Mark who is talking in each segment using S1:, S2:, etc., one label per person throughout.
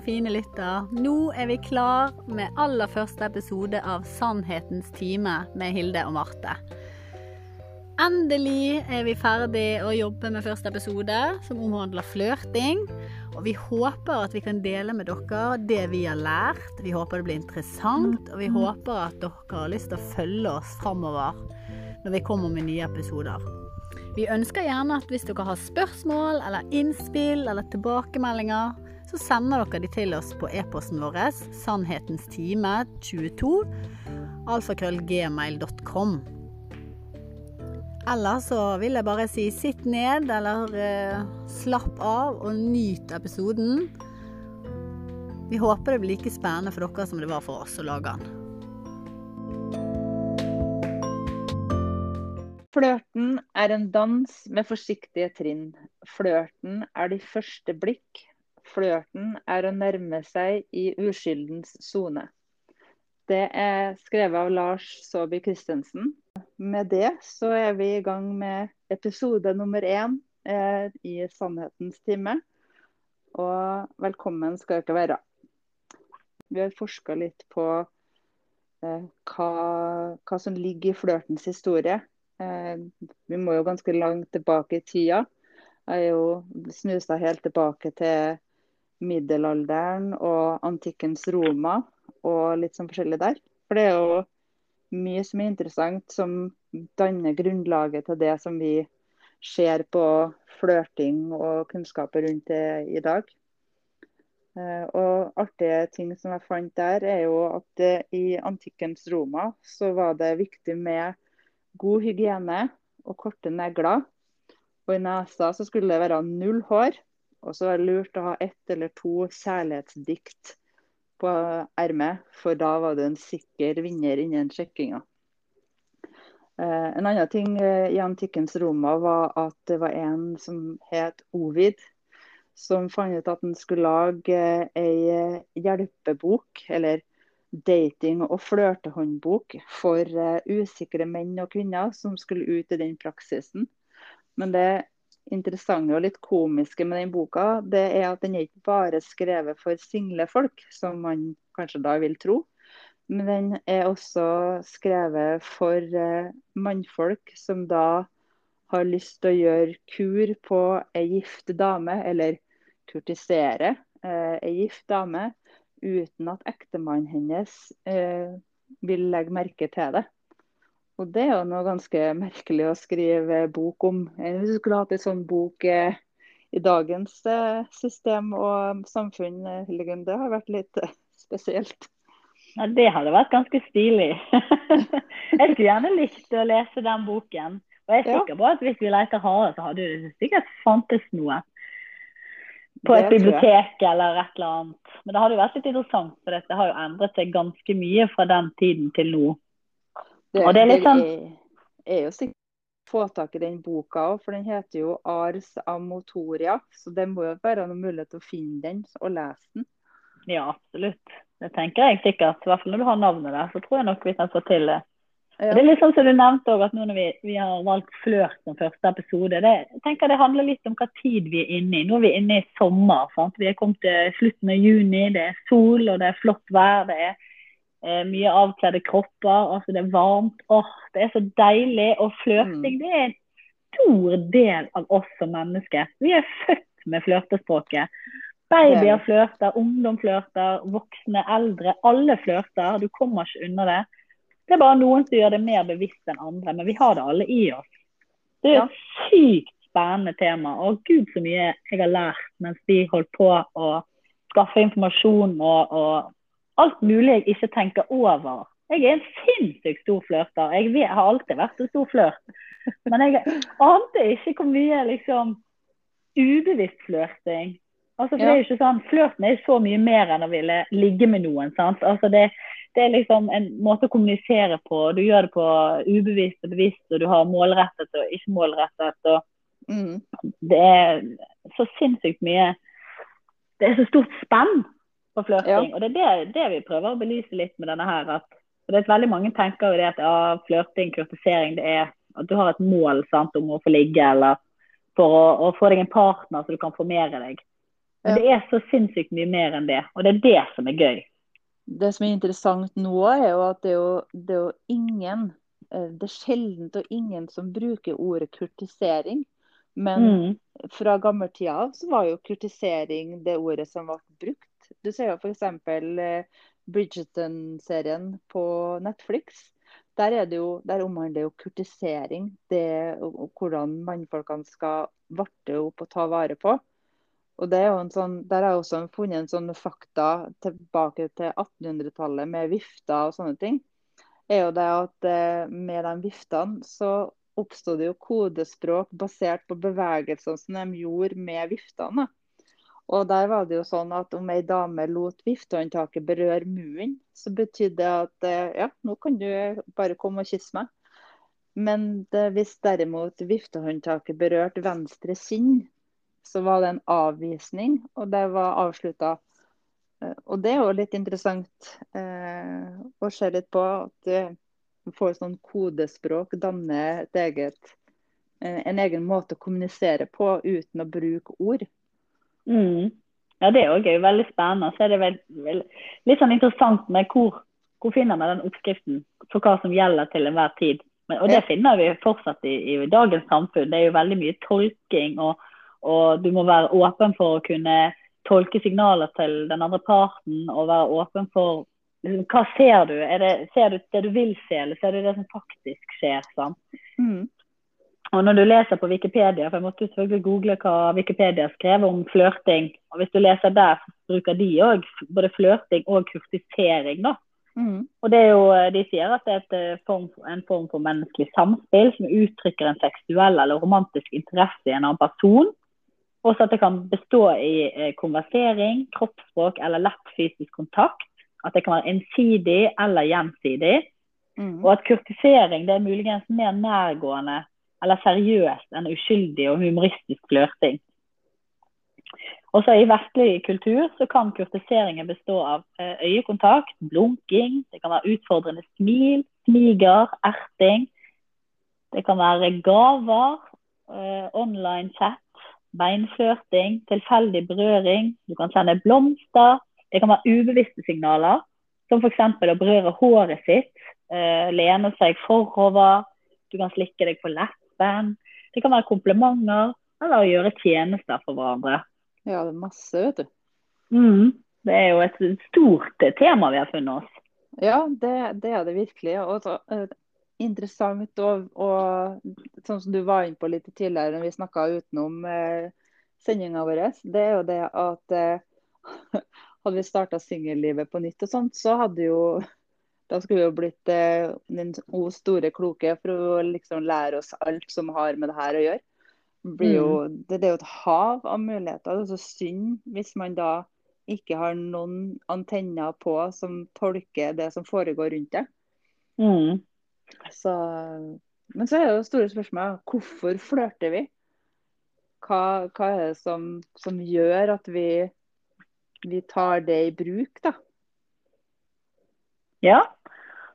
S1: Kjære fine lytter. Nå er vi klar med aller første episode av Sannhetens time med Hilde og Marte. Endelig er vi ferdig å jobbe med første episode, som omhandler flørting. Og vi håper at vi kan dele med dere det vi har lært. Vi håper det blir interessant, og vi håper at dere har lyst til å følge oss framover når vi kommer med nye episoder. Vi ønsker gjerne at hvis dere har spørsmål eller innspill eller tilbakemeldinger, så sender dere de til oss på e-posten vår sannhetenstime22 alfakrøllgmail.com. Eller så vil jeg bare si sitt ned eller eh, slapp av og nyt episoden. Vi håper det blir like spennende for dere som det var for oss å lage den.
S2: Flørten er en dans med forsiktige trinn. Flørten er de første blikk. Flørten er å nærme seg i uskyldens sone. Det er skrevet av Lars Saabye Christensen. Med det så er vi i gang med episode nummer én eh, i Sannhetens time. Og velkommen skal dere være. Vi har forska litt på eh, hva, hva som ligger i flørtens historie. Eh, vi må jo ganske langt tilbake i tida. Jeg er jo snusa helt tilbake til middelalderen og antikkens Roma og litt sånn forskjellig der. For det er jo mye som er interessant som danner grunnlaget til det som vi ser på flørting og kunnskaper rundt det i dag. Eh, og artige ting som jeg fant der, er jo at i antikkens Roma så var det viktig med god hygiene og korte negler. Og i nesa så skulle det være null hår. Og så var det lurt å ha ett eller to kjærlighetsdikt på ermet, for da var du en sikker vinner innen sjekkinga. Eh, en annen ting eh, i antikkens Roma var at det var en som het Ovid, som fant ut at han skulle lage ei hjelpebok, eller dating- og flørtehåndbok for uh, usikre menn og kvinner som skulle ut i den praksisen. Men det interessante og litt komiske med den boka, det er at den er ikke bare skrevet for single folk, som man kanskje da vil tro. Men den er også skrevet for uh, mannfolk som da har lyst til å gjøre kur på ei gift dame, eller kurtisere eh, ei gift dame uten at ektemannen hennes eh, vil legge merke til det. Og det er jo noe ganske merkelig å skrive bok om. Hvis du skulle hatt en sånn bok eh, i dagens eh, system og samfunn, eh, Hildegunn, det har vært litt eh, spesielt.
S3: Ja, Det hadde vært ganske stilig. jeg skulle gjerne likt å lese den boken. Og jeg er sikker på at hvis vi leter hardere, så hadde det sikkert fantes noe på et bibliotek eller et eller annet. Men det hadde jo vært litt interessant, for dette har jo endret seg ganske mye fra den tiden til nå.
S2: Det, og det er litt sånn er, jo sikkert få tak i den boka òg, for den heter jo 'Ars Amotoria'. Så det må jo være noen mulighet til å finne den og lese den.
S3: Ja, absolutt. Det tenker jeg sikkert. I hvert fall når du har navnet der, så tror jeg nok vi kan få til det. Ja. Det er litt sånn som du nevnte også, at nå når vi, vi har valgt flørt som første episode, det, jeg tenker det handler litt om hva tid vi er inne i. Nå er vi inne i sommer. Sant? Vi er kommet til slutten av juni, det er sol og det er flott vær. Det er eh, mye avkledde kropper, altså det er varmt. Åh, det er så deilig. Og flørting mm. det er en stor del av oss som mennesker. Vi er født med flørtespråket. Babyer flørter, ungdom flørter, voksne, eldre. Alle flørter. Du kommer ikke unna det. Det er bare noen som gjør det mer bevisst enn andre, men vi har det alle i oss. Det er ja. et sykt spennende tema. Og gud så mye jeg har lært mens vi holdt på å skaffe informasjon og, og alt mulig jeg ikke tenker over. Jeg er en sinnssykt stor flørter. Jeg, vet, har alltid vært en stor flørt. Men jeg ante ikke hvor mye liksom ubevisst flørting. Altså, for ja. det er jo ikke sånn, Flørten er så mye mer enn å ville ligge med noen. sant? Altså, det, det er liksom en måte å kommunisere på. Du gjør det på ubevisst og bevisst, og du har målrettet og ikke målrettet. og mm. Det er så sinnssykt mye Det er så stort spenn på flørting. Ja. Og det er det, det, vi prøver å belyse litt med denne her. at det er Veldig mange tenker jo det at ja, flørting, kurtisering, det er at du har et mål sant, om å få ligge, eller for å, å få deg en partner så du kan formere deg. Men det er så sinnssykt mye mer enn det, og det er det som er gøy.
S2: Det som er interessant nå, er jo at det er jo, det er jo ingen eh, Det er sjeldent og ingen som bruker ordet kurtisering. Men
S3: Mm.
S2: fra gammeltida av så var jo kurtisering det ordet som ble brukt. Du ser jo f.eks. Eh, Bridgerton-serien på Netflix. Der, er det jo, der omhandler jo kurtisering det, og, hvordan mannfolkene skal varte opp og ta vare på. Og det er jo en sånn, Der har jeg også funnet en sånn fakta tilbake til 1800-tallet med vifter og sånne ting. er jo det at eh, Med de viftene så oppstod det jo kodespråk basert på bevegelsene som de gjorde med viftene. Og der var det jo sånn at om ei dame lot viftehåndtaket berøre munnen, så betydde det at eh, ja, nå kan du bare komme og kysse meg. Men det, hvis derimot viftehåndtaket berørte venstre kinn, så var det en avvisning, og det var avslutta. Og det er jo litt interessant eh, å se litt på at du får sånn kodespråk, danner et eget, eh, en egen måte å kommunisere på uten å bruke ord.
S3: Mm. Ja, det òg er jo veldig spennende. Så er det veld, veld, litt sånn interessant med hvor, hvor finner vi den oppskriften for hva som gjelder til enhver tid. Men, og det finner vi fortsatt i, i dagens samfunn. Det er jo veldig mye tolking, og, og du må være åpen for å kunne tolke signaler til den andre parten, og være åpen for liksom, hva ser du? Det, ser du det du vil se, eller ser du det som faktisk skjer?
S2: Mm.
S3: Og når du leser på Wikipedia, for jeg måtte selvfølgelig google hva Wikipedia skrev om flørting, og hvis du leser der, så bruker de òg både flørting og kurtisering, da.
S2: Mm.
S3: Og det er jo, De sier at det er eh, form, en form for menneskelig samspill som uttrykker en seksuell eller romantisk interesse i en annen person. Også at det kan bestå i eh, konversering, kroppsspråk eller lett fysisk kontakt. At det kan være ensidig eller gjensidig.
S2: Mm.
S3: Og at kurtisering det er muligens mer nærgående eller seriøst enn uskyldig og humoristisk flørting. Også I vestlig kultur så kan kurtiseringen bestå av eh, øyekontakt, blunking, det kan være utfordrende smil, smiger, erting. Det kan være gaver, eh, online chat, beinflørting, tilfeldig berøring. Du kan sende blomster. Det kan være ubevisste signaler, som f.eks. å berøre håret sitt, eh, lene seg forover. Du kan slikke deg på leppen. Det kan være komplimenter eller å gjøre tjenester for hverandre.
S2: Ja, det er masse, vet du.
S3: Mm. Det er jo et stort tema vi har funnet oss.
S2: Ja, det, det er det virkelig. Og så, uh, interessant og, og sånn som du var inne på litt tidligere når vi snakka utenom uh, sendinga vår, det er jo det at uh, hadde vi starta singellivet på nytt og sånt, så hadde jo da skulle vi jo blitt eh, den store kloke for å liksom lære oss alt som har med det her å gjøre. Jo, det, det er jo et hav av muligheter. Det er så synd hvis man da ikke har noen antenner på som tolker det som foregår rundt det.
S3: Mm.
S2: Så, men så er det jo store spørsmål. Hvorfor flørter vi? Hva, hva er det som, som gjør at vi, vi tar det i bruk, da?
S3: Ja,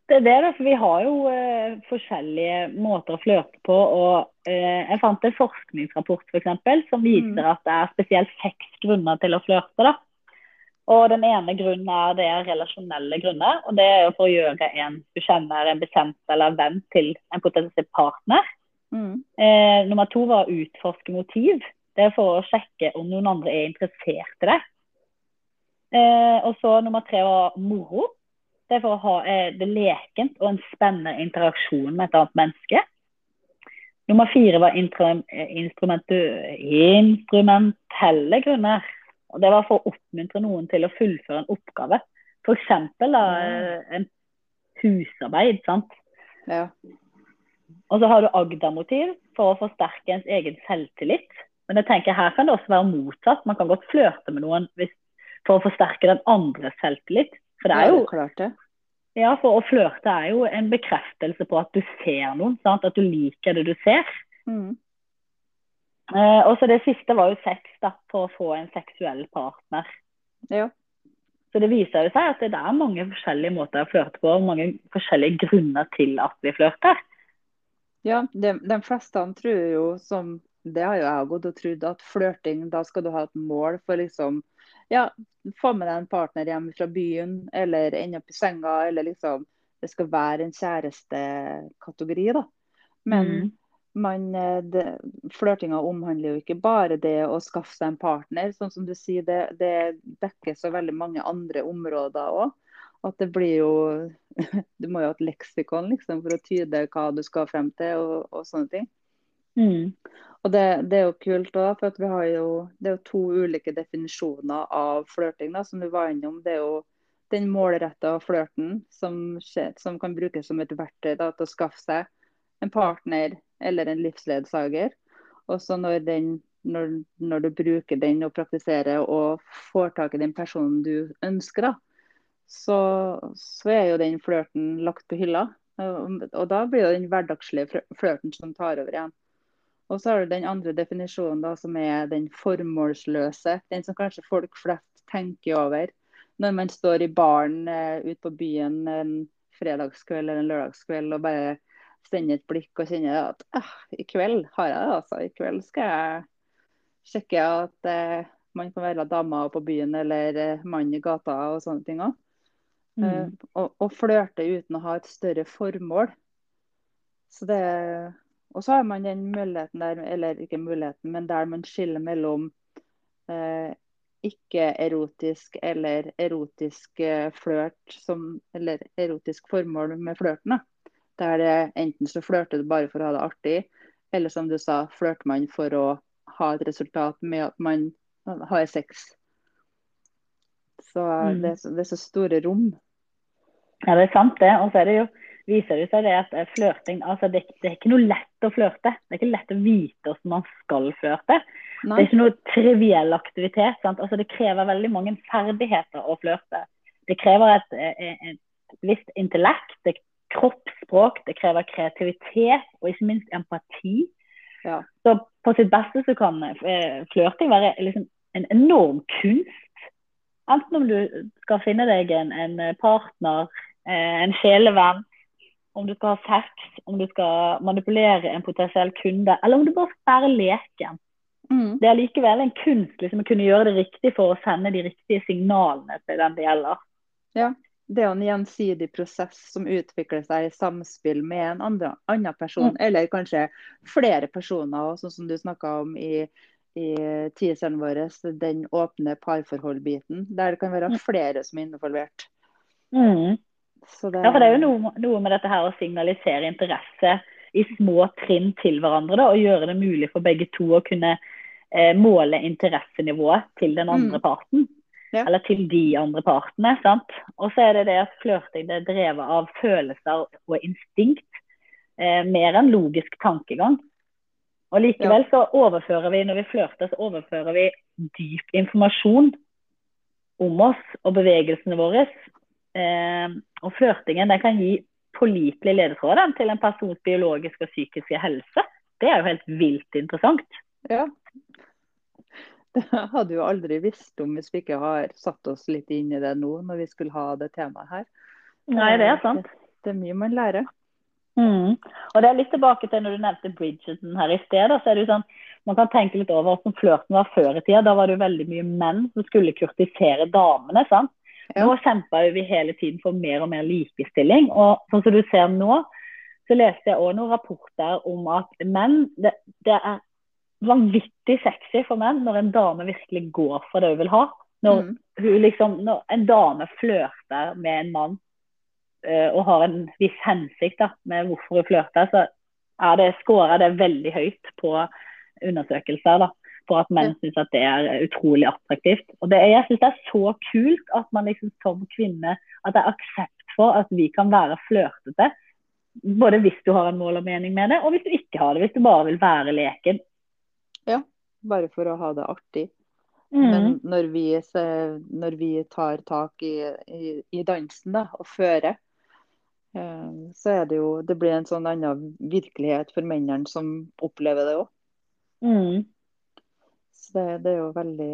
S3: det er det. da, for Vi har jo eh, forskjellige måter å flørte på. og eh, Jeg fant en forskningsrapport for eksempel, som viser
S2: Mm.
S3: at det er spesielt seks grunner til å flørte. da. Og Den ene grunnen er det er relasjonelle grunner. og Det er for å gjøre en du kjenner, en bekjent eller en venn til en potensiell partner.
S2: Mm.
S3: Eh, nummer to var å utforske motiv. Det er for å sjekke om noen andre er interessert i det. Eh, og så nummer tre var moro. Det er for å ha eh, det lekent og en spennende interaksjon med et annet menneske. Nummer fire var eh, instrumentelle grunner. Og det var for å oppmuntre noen til å fullføre en oppgave. F.eks.
S2: Ja.
S3: en husarbeid. sant?
S2: Ja.
S3: Og så har du Agda-motiv for å forsterke ens egen selvtillit. Men jeg tenker her kan det også være motsatt. Man kan godt flørte med noen hvis, for å forsterke den andres selvtillit. For det er jo,
S2: klart det.
S3: ja, for å flørte er jo en bekreftelse på at du ser noen. Sant? At du liker det du ser.
S2: Mm.
S3: Eh, og så det siste var jo sex, da, for å få en seksuell partner.
S2: Ja.
S3: Så det viser jo seg at det er mange forskjellige måter å flørte på, og mange forskjellige grunner til at vi flørter.
S2: Ja, de, de fleste tror jo, som det har jo jeg gått og trodd, at flørting, da skal du ha et mål for liksom ja, få med deg en partner hjem fra byen, eller ende opp i senga, eller liksom Det skal være en kjærestekategori, da. Men mm. man, flørtinga omhandler jo ikke bare det å skaffe seg en partner. Sånn som du sier, det, det dekker så veldig mange andre områder òg. At det blir jo Du må jo ha et leksikon liksom, for å tyde hva du skal frem til, og, og sånne ting. Mm. Og det, det, er jo kult òg, for vi har jo, det er jo to ulike definisjoner av flørting. som du var innom. Det er jo den målretta flørten som, som, kan brukes som et verktøy da, til å skaffe seg en partner eller en livsledsager. Og så når, når, når, du bruker den og praktiserer og får tak i den personen du ønsker, da, så, så er jo den flørten lagt på hylla. Og, og da blir det den hverdagslige flørten som tar over igjen. Og så har du den andre definisjonen, da, som er den formålsløse. Den som kanskje folk flest tenker over når man står i baren uh, ute på byen en fredagskveld eller en lørdagskveld og bare sender et blikk og kjenner at eh, i kveld har jeg det, altså. I kveld skal jeg sjekke at uh, man kan være dama på byen eller uh, mann i gata og sånne ting òg. Mm. Og, og flørte uten å ha et større formål. Så det og så har man den muligheten der, eller ikke muligheten, men der man skiller mellom eh, ikke-erotisk eller erotisk flørt flørt, eller erotisk formål med flørten. Der det enten så flørter du bare for å ha det artig, eller som du sa, flørter man for å ha et resultat med at man har sex. Så mm. det, er så, det er så store rom.
S3: Ja, det er sant det. Og så er det jo viser det seg det at eh, flørting altså det, det, er ikke noe lett å flørte. Det er ikke lett å vite hvordan man skal flørte. Det er ikke noe triviell aktivitet. Sant? Altså Det krever veldig mange ferdigheter å flørte. Det krever et, et, eh, eh, et visst intellekt, det kroppsspråk, det krever kreativitet og ikke minst empati. Ja. Så på sitt beste så kan flørting være liksom en enorm kunst. Enten om du skal finne deg en, en partner, en sjelevenn, om du skal ha sex, om du skal manipulere en potensiell kunde, eller om du bare skal være leken. Mm. Det er likevel en kunst liksom, å kunne gjøre det riktig for å sende de riktige signalene til den det gjelder.
S2: Ja, det er en gjensidig prosess som utvikler seg i samspill med en andre, annen person, mm. eller kanskje flere personer, sånn som du snakka om i, i teaseren vår, den åpne parforhold-biten, der det kan være mm. flere som er involvert.
S3: Mm. Det... Ja, for det er jo noe, noe, med dette her å signalisere interesse i små trinn til hverandre. Da, og gjøre det mulig for begge to å kunne eh, måle interessenivået til den andre mm. parten. Ja. Eller til de andre partene. sant? Og så er det det at flørting er drevet av følelser og instinkt. Eh, mer enn logisk tankegang. Og likevel ja. så overfører vi, når vi flørter, så overfører vi dyp informasjon om oss og bevegelsene våre og flørtingen den kan gi pålitelig ledetråder til en persons biologiske og psykiske helse. Det er jo helt vilt interessant.
S2: Ja. Det hadde jo aldri visst om hvis vi ikke har satt oss litt inn i det nå, når vi skulle ha det temaet her.
S3: Nei, det er sant.
S2: Det, det er mye man lærer.
S3: Mm. Og det er litt tilbake til når du nevnte Bridgerton her i sted. så er det jo sånn, Man kan tenke litt over hvordan flørten var før i tida. Da var det jo veldig mye menn som skulle kurtisere damene. sant? Nå kjemper vi hele tiden for mer og mer likestilling. Og sånn som du ser nå, så leste jeg òg noen rapporter om at menn det, det, er vanvittig sexy for menn når en dame virkelig går for det hun vil ha. Når, mm. liksom, når en dame flørter med en mann øh, og har en viss hensikt da, med hvorfor hun flørter, så er det, scorer det veldig høyt på undersøkelser. da for at menn syns at det er utrolig attraktivt. Og det, Jeg syns det er så kult at man liksom som kvinne at det er aksept for at vi kan være flørtete. Både hvis du har en mål og mening med det, og hvis du ikke har det. Hvis du bare vil være leken.
S2: Ja, bare for å ha det artig. Mm. Men når vi, når vi, tar tak i, i, i dansen da, og fører, eh, så er det jo Det blir en sånn annen virkelighet for mennene som opplever det òg. Mm det, det, er jo veldig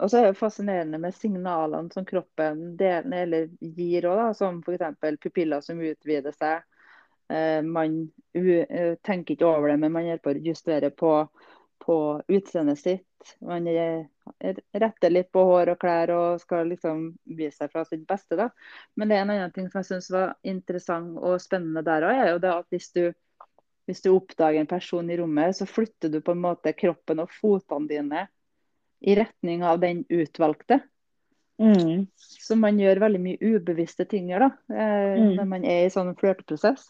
S2: Og så er det fascinerende med signalene som kroppen deler, gir òg, som f.eks. pupiller som utvider seg. Eh, man uh, tenker ikke over det, men man hjelper å justere på, på utseendet sitt. Man retter litt på hår og klær og skal liksom vise seg fra sitt beste. da. Men det er en annen ting som jeg syns var interessant og spennende der òg, er jo det at hvis du, hvis du oppdager en person i rommet, så flytter du på en måte kroppen og fotene dine i retning av den utvalgte.
S3: Mm.
S2: Så man gjør veldig mye ubevisste ting da, eh,
S3: Mm.
S2: når man er i sånn flørteprosess.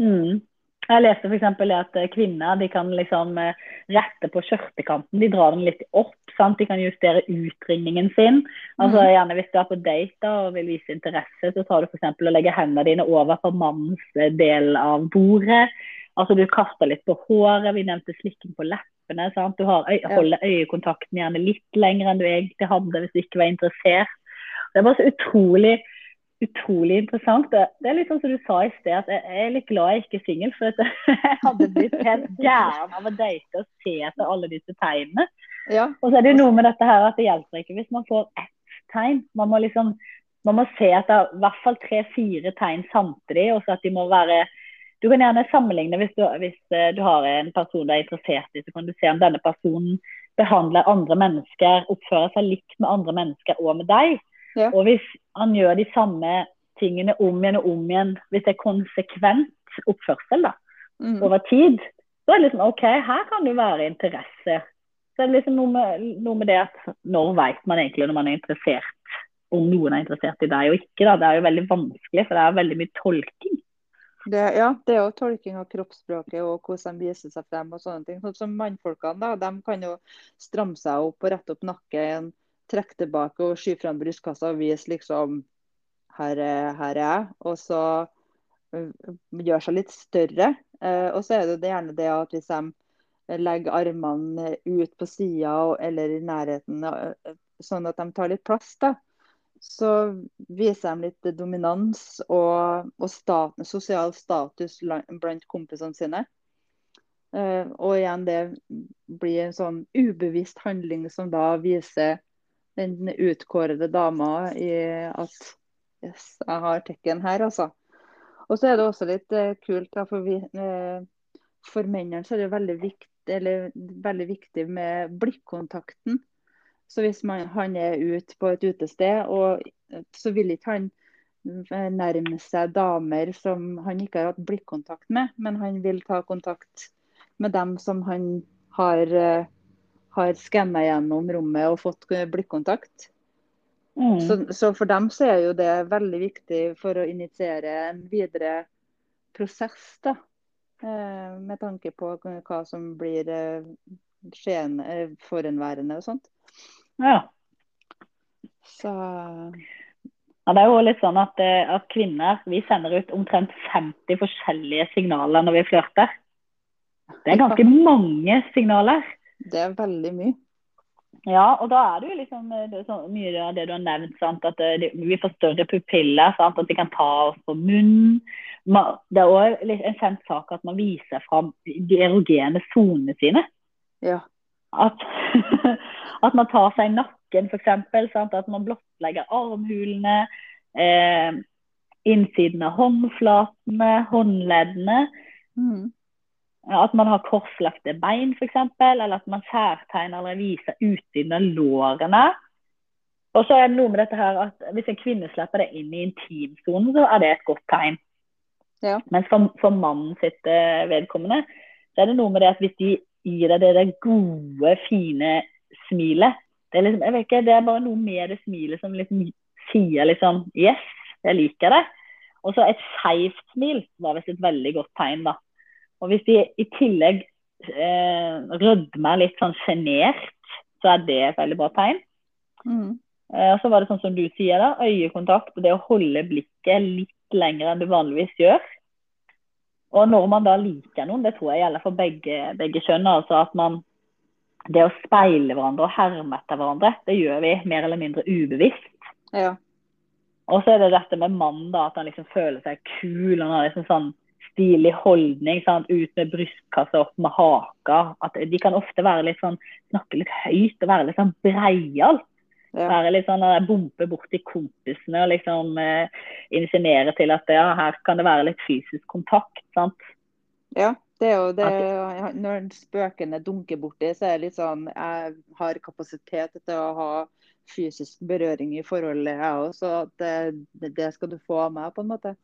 S3: Mm. Jeg leste f.eks. at eh, kvinner de kan liksom eh, rette på skjørtekanten. De drar den litt opp. sant? De kan justere utringningen sin. Altså
S2: Mm.
S3: gjerne Hvis du er på date da, og vil vise interesse, så tar du f.eks. og legger hendene dine over på mannens del av bordet. Altså Du kaster litt på håret. Vi nevnte slikking på leppene. sant? Du har øy holder øyekontakten gjerne litt lenger enn du egentlig hadde hvis du ikke var interessert. Det er bare så utrolig utrolig interessant. Det, er litt sånn som du sa i sted, at jeg, er litt glad jeg ikke er singel. For jeg hadde blitt helt gæren av å date og se etter alle disse tegnene.
S2: Ja.
S3: Og så er det jo noe med dette her at det hjelper ikke hvis man får ett tegn. Man må liksom man må se etter i hvert fall tre-fire tegn samtidig. og så at de må være Du kan gjerne sammenligne hvis du, hvis eh, du har en person du er interessert i, så kan du se om denne personen behandler andre mennesker, oppfører seg likt med andre mennesker og med deg.
S2: Ja.
S3: Og hvis han gjør de samme tingene om igjen og om igjen, hvis det er konsekvent oppførsel da,
S2: Mm.
S3: over tid, så er det liksom OK, her kan det være interesse. Så det er liksom noe med, noe med det at når vet man egentlig når man er interessert, om noen er interessert i deg og ikke. da, Det er jo veldig vanskelig, for det er veldig mye tolking.
S2: Det, ja, det er jo tolking av kroppsspråket og hvordan de viser seg frem og sånne ting. Sånn som mannfolkene, da, de kan jo stramme seg opp og rette opp nakken, trekke tilbake og skyve fram brystkassa og vise liksom her er, her er jeg. Og så gjør gjøre seg litt større. Eh, og så er det gjerne det at hvis de legger armene ut på sida eller i nærheten, øh, sånn at de tar litt plass, da så viser de litt dominans og, og stat, sosial status blant kompisene sine. Uh, og igjen, det blir en sånn ubevisst handling som da viser den utkårede dama i at yes, jeg har tekken her, altså. Og så er det også litt uh, kult, da, for, vi, uh, for mennene så er det veldig viktig, eller, veldig viktig med blikkontakten. Så hvis man, han er ute på et utested, og så vil ikke han eh, nærme seg damer som han ikke har hatt blikkontakt med, men han vil ta kontakt med dem som han har, uh, har skanna gjennom rommet og fått eh, blikkontakt.
S3: Mm.
S2: Så, så for dem så er jo det veldig viktig for å initiere en videre prosess, da. Eh, med tanke på hva som blir eh, skjeen- eh, forhenværende og sånt.
S3: Ja.
S2: Så
S3: Ja, det er jo litt sånn at, eh, at kvinner vi sender ut omtrent 50 forskjellige signaler når vi flørter. Det er ganske mange signaler.
S2: det er veldig mye.
S3: Ja, og da er det jo liksom eh, det så mye av det du har nevnt. Sant? At eh, det, vi får større pupiller. Sant? At de kan ta oss på munnen. Det er òg en kjent sak at man viser fram de erogene sonene sine.
S2: Ja.
S3: At, at man tar seg i nakken, f.eks. At man blottlegger armhulene, eh, innsiden av håndflatene, håndleddene.
S2: Mm.
S3: At man har korslagte bein, f.eks. Eller at man særtegner eller viser utsiden av lårene. Og så er det noe med dette her at Hvis en kvinne slipper det inn i intimsonen, så er det et godt tegn.
S2: Ja.
S3: Mens for, for mannen sitt eh, vedkommende, så er det noe med det at hvis de gir deg det der gode, fine smilet det er, liksom, jeg vet ikke, det er bare noe med det smilet som liksom sier liksom Yes, jeg liker det. Og så et skeivt smil var visst et veldig godt tegn, da. Og hvis de i tillegg eh, rødmer litt sånn sjenert, så er det et veldig bra tegn.
S2: Mm.
S3: Eh, og så var det sånn som du sier, da, øyekontakt og det å holde blikket litt lenger enn du vanligvis gjør. Og når man da liker noen, det tror jeg gjelder for begge, begge kjønn, altså at man det å speile hverandre og herme etter hverandre, det gjør vi mer eller mindre ubevisst.
S2: Ja.
S3: Og så er det dette med mannen, da, at han liksom føler seg kul. Han har liksom sånn stilig holdning. Sant? Ut med brystkassa, opp med haka. At de kan ofte være litt sånn, snakke litt høyt og være litt sånn breial. Ja. Være litt sånn der bompe borti kompisene og liksom eh, insinuere til at ja, her kan det være litt fysisk kontakt. sant?
S2: Ja, det er jo det Når spøkene dunker borti, så er det litt sånn Jeg har kapasitet til å ha fysisk berøring i forholdet, jeg òg. Så det, det, skal du få av meg, på en måte.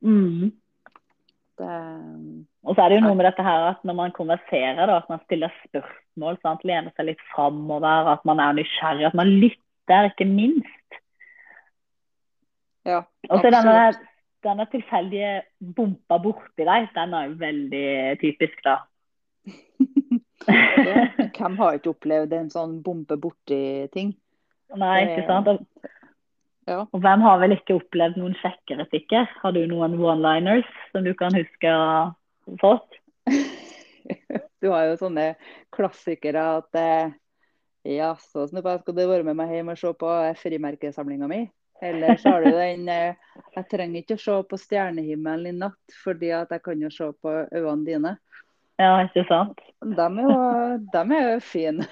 S3: Mm.
S2: Det,
S3: og så er det jo noe med dette her at når man konverserer, da, at man stiller spørsmål, sant? lener seg litt framover, at man er nysgjerrig, at man lytter, ikke minst.
S2: Ja,
S3: og så denne, denne tilfeldige bumpa borti deg, den er jo veldig typisk, da.
S2: ja, hvem har ikke opplevd en sånn bompe borti-ting?
S3: Nei, ikke sant.
S2: Ja.
S3: Og hvem har vel ikke opplevd noen sjekkereplikker? Har du noen one-liners som du kan huske å ha fått?
S2: du har jo sånne klassikere at eh, ja, så snuppa, skal du være med meg hjem og se på frimerkesamlinga mi? Eller så har du den eh, Jeg trenger ikke å se på stjernehimmelen i natt, fordi at jeg kan jo se på øynene dine.
S3: Ja, ikke sant?
S2: De er jo, de er jo fine.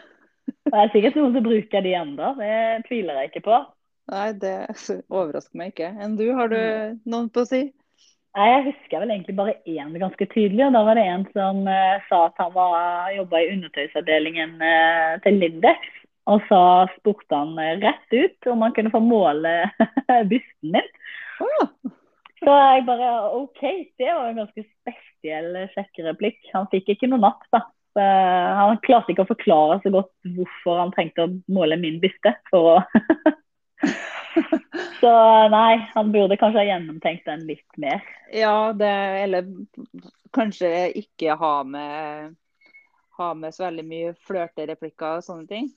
S3: Det er sikkert noen som bruker de ennå, det tviler jeg ikke på.
S2: Nei, det overrasker meg ikke. Enn du, har du noen på å si?
S3: Nei, Jeg husker vel egentlig bare én ganske tydelig. og Da var det en som uh, sa at han var jobba i undertøysavdelingen uh, til Lindex. Og så spurte han uh, rett ut om han kunne få måle bysten min.
S2: Oh.
S3: Så jeg bare OK, det var en ganske spesiell sjekkereplikk. Han fikk ikke noe napp, da. Så, han klarte ikke å forklare så godt hvorfor han trengte å måle min byste for å Så nei, han burde kanskje ha gjennomtenkt den litt mer.
S2: Ja, det, eller kanskje ikke ha med, ha med så veldig mye flørtereplikker og sånne ting.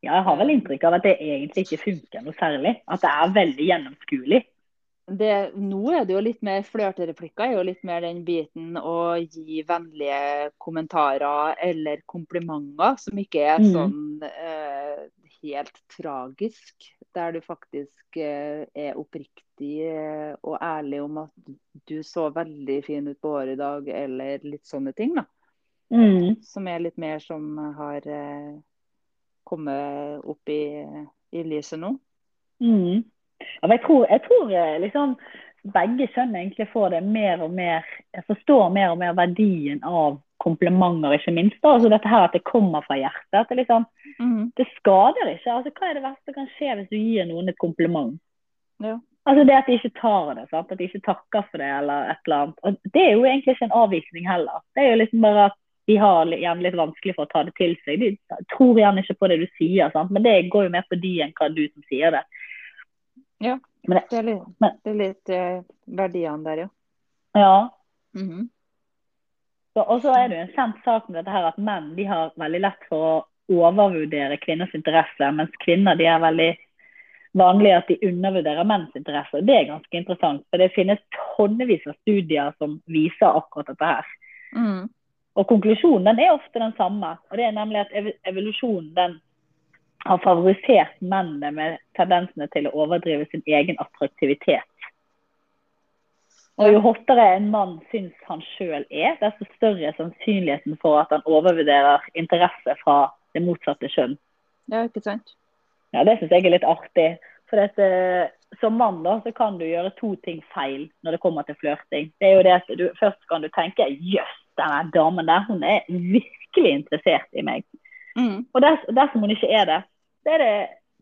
S3: Ja, jeg har vel inntrykk av at det egentlig ikke funker noe særlig. At det er veldig gjennomskuelig.
S2: Det, nå er det jo litt mer flørtereplikker, er jo litt mer den biten å gi vennlige kommentarer eller komplimenter, som ikke er mm. sånn eh, helt tragisk der du faktisk eh, er oppriktig eh, og ærlig om at du så veldig fin ut på håret i dag, eller litt sånne ting. da.
S3: Mm.
S2: Som er litt mer som har eh, kommet opp i, i lyset nå.
S3: Mm. Ja, jeg tror, jeg tror liksom begge kjønn egentlig får det mer og mer forstår mer og mer verdien av komplimenter, ikke minst. da, altså Dette her at det kommer fra hjertet. at Det, liksom,
S2: mm.
S3: det skader ikke. altså Hva er det verste som kan skje hvis du gir noen et kompliment?
S2: Ja.
S3: Altså Det at de ikke tar det, sant? at de ikke takker for det eller et eller annet. Og Det er jo egentlig ikke en avvisning heller. Det er jo liksom bare at de har gjerne litt vanskelig for å ta det til seg. De tror gjerne ikke på det du sier, sant? men det går jo mer på de enn hva du som sier det.
S2: Ja, det, det er litt, men, det er litt eh, verdiene der, ja.
S3: Ja.
S2: Mm -hmm.
S3: Og så er det jo en kjent sak med dette her at menn de har veldig lett for å overvurdere kvinners interesse, mens kvinner de er veldig vanlig at de undervurderer menns interesse. Det er ganske interessant, for det finnes tonnevis av studier som viser akkurat dette her.
S2: Mm.
S3: Og konklusjonen den er ofte den samme, og det er nemlig at evolusjonen den har favorisert mennene med tendensene til å overdrive sin egen attraktivitet. Og Jo hottere en mann syns han sjøl er, desto større er sannsynligheten for at han overvurderer interesse fra det motsatte kjønn.
S2: Ja, ikke sant?
S3: Ja, Det syns jeg er litt artig. For dette, Som mann da, så kan du gjøre to ting feil når det kommer til flørting. Det er jo det at du, Først kan du tenke jøss, denne damen der, hun er virkelig interessert i meg.
S2: Mm.
S3: Og ders, dersom hun ikke er det, så er det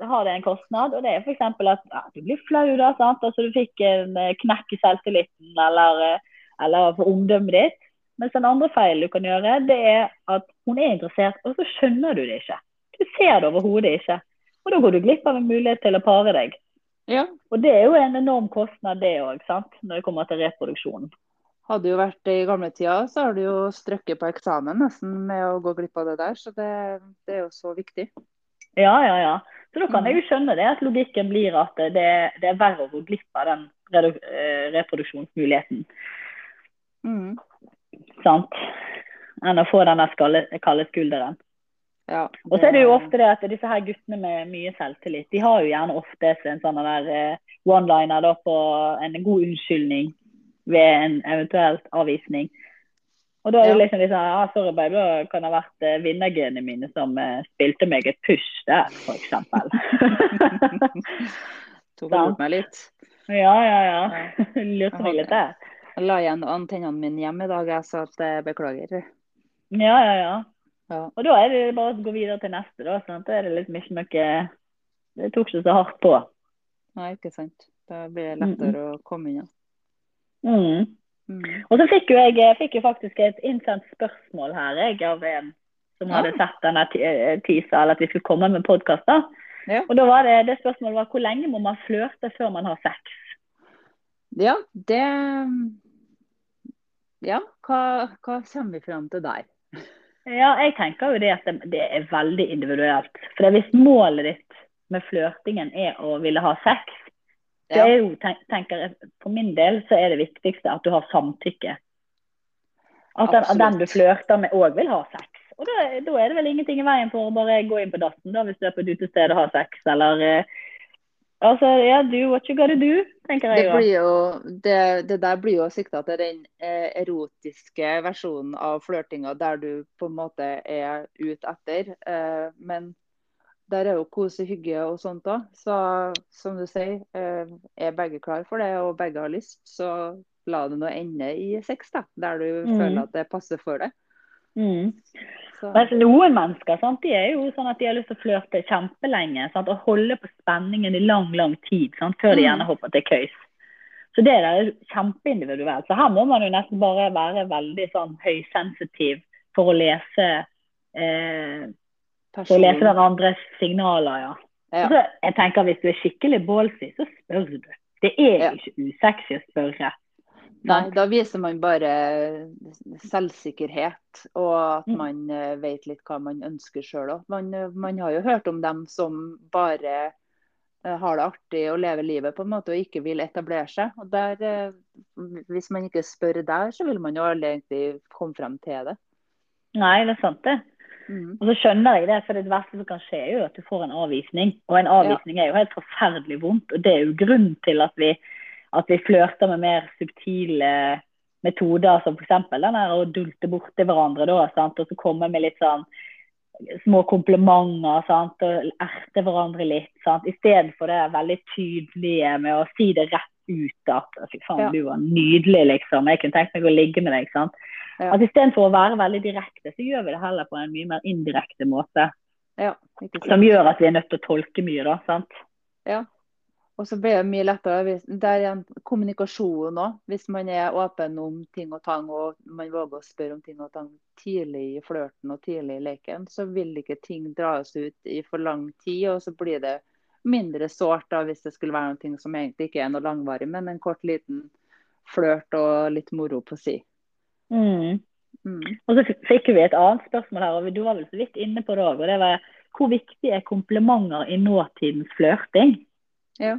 S3: har det en kostnad. Og det er f.eks. at ja, du blir flau, da. sant? Altså Du fikk en eh, knekk i selvtilliten eller, eh, eller for omdømmet ditt. Mens den andre feilen du kan gjøre, det er at hun er interessert, og så skjønner du det ikke. Du ser det overhodet ikke. Og da går du glipp av en mulighet til å pare deg.
S2: Ja.
S3: Og det er jo en enorm kostnad, det òg, når det kommer til reproduksjonen.
S2: Hadde jo vært i gamle tider, så har du jo strøkket på eksamen nesten med å gå glipp av det der. Så det, det er jo så viktig.
S3: Ja, ja, ja. Så da kan jeg jo skjønne det, at logikken blir at det, det er verre å gå glipp av den eh, reproduksjonsmuligheten.
S2: Mm.
S3: Sant? Enn å få den kalde skulderen.
S2: Ja,
S3: det... Og så er det jo ofte det at disse her guttene med mye selvtillit, de har jo gjerne ofte en sånn der eh, one-liner på en god unnskyldning ved en eventuelt avvisning. Og da er det liksom litt sånn ah, Sorry, baby, da kan det ha vært eh, vinnergenene mine som eh, spilte meg et push der, eksempel.
S2: Tok bort meg litt.
S3: ja, ja, ja. Lurte meg litt der.
S2: Jeg la igjen antennene mine hjemme i dag, jeg sa at jeg beklager.
S3: Ja, ja, ja.
S2: Ja.
S3: Og da er det bare å gå videre til neste, da. Sånn at det er litt liksom ikke noe Det tok ikke så hardt på.
S2: Nei, ikke sant. Da blir det lettere å komme inn. ja.
S3: Mm.
S2: Mm.
S3: Og så fikk jo jeg, jeg fikk jo faktisk et innsendt spørsmål her jeg, av en som hadde sett denne eh, tisa, eller at vi skulle komme med podkast.
S2: Ja.
S3: Og da var det, det spørsmålet var hvor lenge må man flørte før man har sex?
S2: ja, det Ja, hva, hva kommer vi fram til der?
S3: Ja, jeg tenker jo det at det, det er veldig individuelt. For hvis målet ditt med flørtingen er å ville ha sex,
S2: Ja.
S3: er jo, tenker jeg, for min del så er det viktigste at du har samtykke. At den, at den du flørter med òg vil ha sex. Og da, da er det vel ingenting i veien for å bare gå inn på dassen da, hvis du er på et utested og har sex, eller eh, Altså, ja, do what you gotta do, tenker jeg Det,
S2: blir jo, det, det der blir jo sikta til den eh, erotiske versjonen av flørtinga der du på en måte er ute etter. Eh, men der er jo kose, hygge og sånt òg. Så som du sier, eh, er begge klar for det og begge har lyst, så la det nå ende i sex, da. Der du
S3: Mm.
S2: føler at det passer for deg.
S3: Mm.
S2: Så,
S3: Mens noen mennesker sant, de er jo sånn at de har lyst til å flørte kjempelenge. Sant, og holde på spenningen i lang, lang tid sant, før de
S2: Mm.
S3: gjerne hopper til køys. Så det der er kjempeindividuelt. Så her må man jo nesten bare være veldig sånn høysensitiv for å lese eh, for å lese
S2: person-
S3: den andres signaler, ja.
S2: Ja.
S3: Så, jeg tenker Hvis du er skikkelig ballsy, så spør du. Det er
S2: Ja.
S3: ikke usexy å spørre.
S2: Nei, da viser man bare selvsikkerhet, og at
S3: Mm.
S2: man eh, vet litt hva man ønsker sjøl òg. Man, eh, man har jo hørt om dem som bare eh, har det artig og lever livet på en måte og ikke vil etablere seg. Og der, Hvis man ikke spør der, så vil man jo aldri egentlig komme frem til det.
S3: Nei, det er sant, det.
S2: Mm.
S3: Og så skjønner jeg det, for det verste som kan skje, er jo at du får en avvisning. Og en avvisning er jo helt forferdelig vondt. Og det er jo grunnen til at vi, vi flørter med mer subtile metoder, som f.eks. den der å dulte borti hverandre, da, sant? og så komme med litt sånn små komplimenter sant? og erte hverandre litt. sant? Istedenfor det veldig tydelige med å si det rett ut at fy faen,
S2: Ja.
S3: du var nydelig, liksom. Jeg kunne tenkt meg å ligge med deg. sant?
S2: Ja.
S3: Altså Istedenfor å være veldig direkte, så gjør vi det heller på en mye mer indirekte måte.
S2: Ja.
S3: Som gjør at vi er nødt til å tolke mye, da. sant?
S2: Ja. Og så blir det mye lettere. hvis- Det er en kommunikasjon òg. Hvis man er åpen om ting og tang, og man våger å spørre om ting og tang tidlig i flørten og tidlig i leken, så vil ikke ting dras ut i for lang tid. Og så blir det mindre sårt da, hvis det skulle være noe som egentlig ikke er noe langvarig, men en kort liten flørt og litt moro på si.
S3: Mm.
S2: Mm.
S3: Og så fikk vi et annet spørsmål her, og du var vel så vidt inne på det òg. Og det var hvor viktig er komplimenter i nåtidens flørting?
S2: Ja.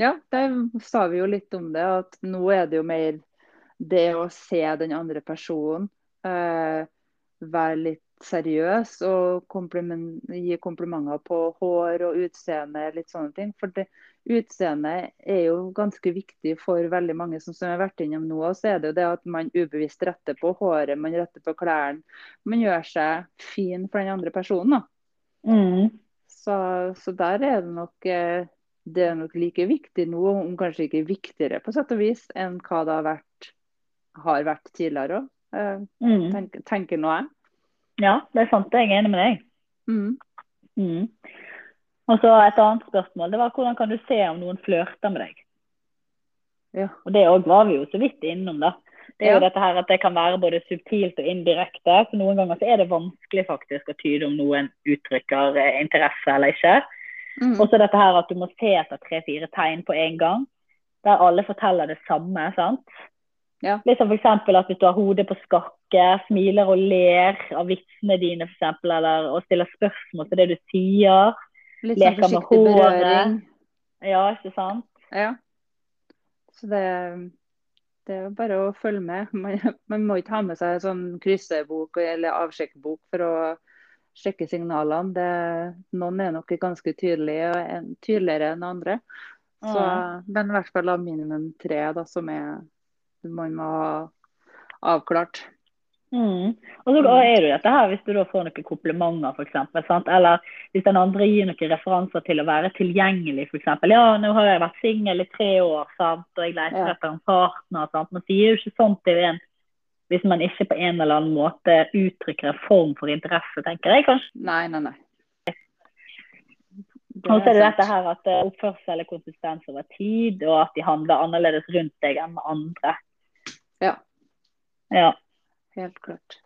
S2: ja, der sa vi jo litt om det. At nå er det jo mer det å se den andre personen. Eh, være litt seriøs og kompliment, gi komplimenter på hår og utseende, litt sånne ting. For det, utseendet er jo ganske viktig for veldig mange, som, som har vært innom nå. Og så er det jo det at man ubevisst retter på håret, man retter på klærne. Man gjør seg fin for den andre personen. da.
S3: Mm.
S2: Så, så der er det nok eh, det er nok like viktig nå, om kanskje ikke viktigere på sett og vis, enn hva det har vært, har vært tidligere òg.
S3: Mm.
S2: tenker, tenker nå jeg.
S3: Ja, det er sant. Jeg er enig med deg.
S2: Mm.
S3: Mm. Og så et annet spørsmål. Det var hvordan kan du se om noen flørter med deg?
S2: Ja.
S3: Og det var vi jo så vidt innom, da. Det er jo dette her at det kan være både subtilt og indirekte. For noen ganger så er det vanskelig faktisk å tyde om noen uttrykker eh, interesse eller ikke.
S2: Mm.
S3: Og så dette her at du må se etter tre-fire tegn på en gang. Der alle forteller det samme. sant?
S2: Ja.
S3: Litt som f.eks. at hvis du har hodet på skakke, smiler og ler av vitsene dine for eksempel, eller og stiller spørsmål til det du sier.
S2: Litt sånn
S3: leker med håret.
S2: berøring.
S3: Ja, ikke sant?
S2: Ja. Så det, det er jo bare å følge med. Man, man må ikke ha med seg sånn kryssebok eller avsjekkbok for å sjekke signalene. Det, noen er nok ganske tydelige, tydeligere enn andre. Så,
S3: Mm.
S2: Men i hvert fall av minimum tre da, som er man må ha avklart.
S3: Mm. Og så er det jo dette her, Hvis du da får noen komplimenter, f.eks. Eller hvis den andre gir noen referanser til å være tilgjengelig, f.eks. Ja, nå har jeg vært singel i tre år, sant? og jeg leter ja. etter en partner. Sant? Man sier jo ikke sånn til en hvis man ikke på en eller annen måte uttrykker en form for interesse, tenker jeg kanskje.
S2: Nei, nei, nei.
S3: Og så er det dette her at eh, oppførsel er konsistens over tid, og at de handler annerledes rundt deg enn med andre.
S2: Ja. Helt klart.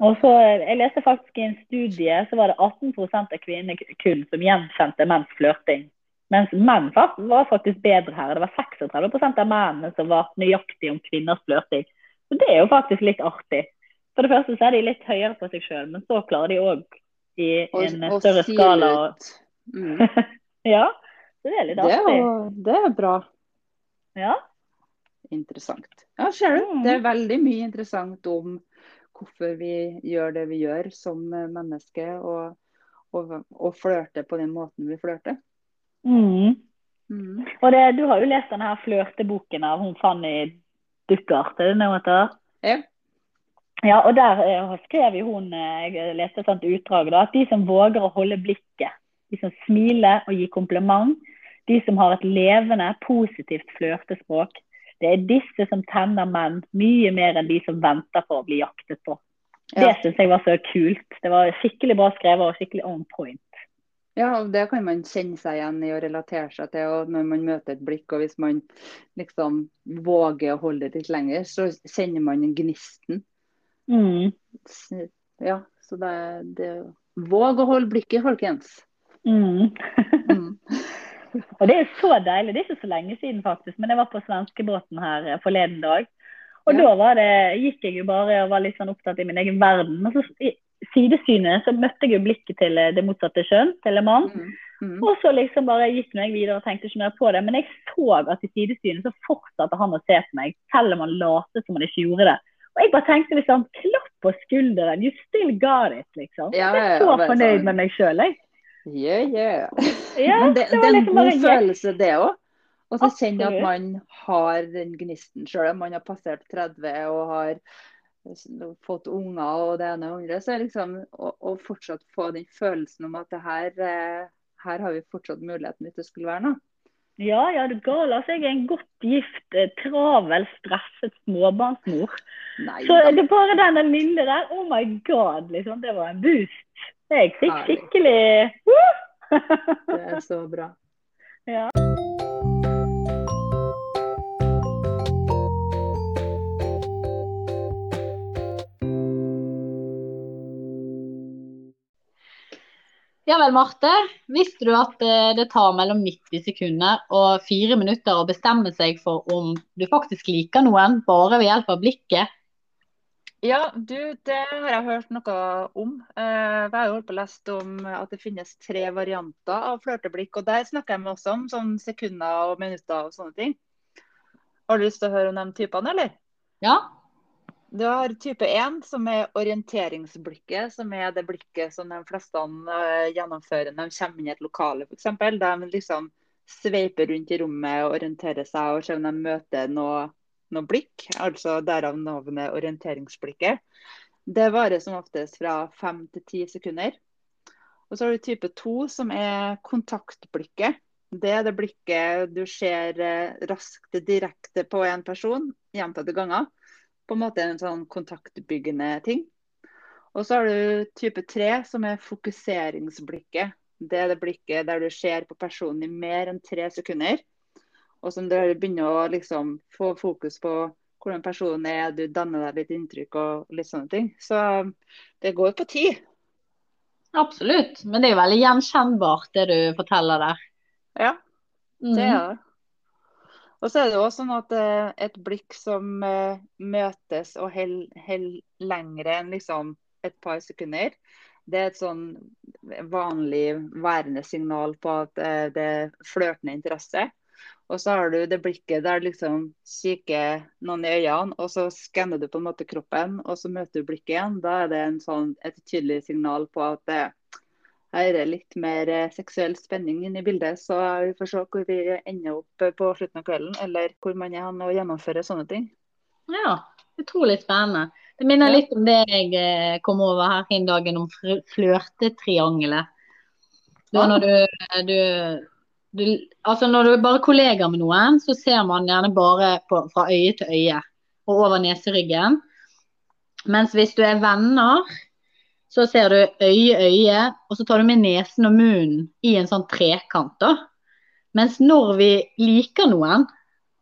S3: Og så, Jeg leste faktisk i en studie så var det 18% av kvinnekull som gjenkjente menns flørting. Mens menn var faktisk bedre her. Det var 36% av mennene som var nøyaktige om kvinners flørting. Så Det er jo faktisk litt artig. For det første så er de litt høyere på seg sjøl, men så klarer de òg i en og, og større skala å mm. Ja, så det er litt artig.
S2: Det er, det er bra.
S3: Ja
S2: interessant. Ja, ser du. Det er veldig mye interessant om hvorfor vi gjør det vi gjør som menneske, og, og, og flørter på den måten vi flørter.
S3: Mm. Mm. Og det, du har jo lest denne her flørteboken av hun Fanny Duckert, er det noe heter?
S2: Ja.
S3: Ja, og der uh, skrev jo hun, eh, jeg leste et sånt utdrag, da, at de som våger å holde blikket, de som smiler og gir kompliment, de som har et levende, positivt flørtespråk, det er disse som tenner menn mye mer enn de som venter på å bli jaktet på. Ja. Det syns jeg var så kult. Det var skikkelig bra skrevet og skikkelig on point.
S2: Ja, og det kan man kjenne seg igjen i og relatere seg til. og Når man møter et blikk, og hvis man liksom våger å holde det litt lenger, så kjenner man gnisten.
S3: Mm.
S2: Ja, så det, det Våg å holde blikket, folkens.
S3: Mm. mm. Og det er så deilig. Det er ikke så lenge siden, faktisk, men jeg var på svenskebåten her eh, forleden dag. Og ja. da det, gikk jeg jo bare og var litt sånn opptatt i min egen verden. Og så i sidesynet så møtte jeg jo blikket til eh, det motsatte kjønn, til en mann. Mm. Mm. Og så liksom bare gikk jeg videre og tenkte ikke mer på det. Men jeg så at i sidesynet så fortsatte han å se på meg, selv om han lot som han ikke gjorde det. Og jeg bare tenkte liksom klapp på skulderen, you still got it, liksom. Ja, jeg er så fornøyd sånn. med meg sjøl, jeg.
S2: Yeah, yeah. Ja, det, det, det, er en liksom god følelse, det òg. Og så kjenne at man har den gnisten sjøl om man har passert 30 og har fått unger og det ene og andre. Så liksom å, å, fortsatt få den følelsen om at det her, eh, her har vi fortsatt muligheten til å skulle være noe.
S3: Ja, ja, du gal. Altså, jeg er en godt gift, eh, travel, stresset småbarnsmor. Nei, så det er bare den lille der, oh my god, liksom. Det var en boost. Jeg fikk skikkelig
S2: Det er så bra.
S3: Ja. Ja vel, Marte. Visste du at eh, det tar mellom 90 sekunder og 4 minutter å bestemme seg for om du faktisk liker noen, bare ved hjelp av blikket?
S2: Ja, du, det har jeg hørt noe om. Eh, jeg har jo holdt på å lese om at det finnes tre varianter av flørteblikk. og Der snakker jeg med oss om sånn sekunder og minutter og sånne ting. Har du lyst til å høre om de typene, eller?
S3: Ja.
S2: Du har type 1, som er orienteringsblikket. Som er det blikket som de fleste eh, gjennomfører når de kommer inn i et lokale, f.eks. De liksom sveiper rundt i rommet og orienterer seg og ser om de møter noe noe blikk, altså derav navnet orienteringsblikket. Det varer som oftest fra fem til ti sekunder. Og så har du type to, som er kontaktblikket. Det er det blikket du ser eh, raskt direkte på en person gjentatte ganger. På en måte en sånn kontaktbyggende ting. Og så har du type tre, som er fokuseringsblikket. Det er det blikket der du ser på personen i mer enn tre sekunder og som dere begynner å liksom få fokus på hvordan personen er, du danner deg litt inntrykk og litt sånne ting. Så det går på tid.
S3: Absolutt. Men det er jo veldig gjenkjennbart det du forteller der.
S2: Ja, det er det. Og så er det også sånn at uh, et blikk som uh, møtes og holder lengre enn liksom et par sekunder, det er et sånn vanlig værende signal på at uh, det er flørtende interesse. Og så har du det blikket der liksom kikker noen i øynene, og så skanner du på en måte kroppen, og så møter du blikket igjen. Da er det sånn, et tydelig signal på at det, her er litt mer eh, seksuell spenning inne i bildet. Så vi får se hvor vi ender opp på slutten av kvelden, eller hvor man er og gjennomfører sånne ting.
S3: Ja, utrolig spennende.
S4: Det minner litt om det jeg eh, kom over her en dagen om fl- flørtetriangelet. Da når du, du, du Altså når du er bare kollegaer med noen, så ser man gjerne bare på, fra øye til øye og over neseryggen. Mens hvis du er venner, så ser du øye øye, og så tar du med nesen og munnen i en sånn trekant. da. Mens når vi liker noen,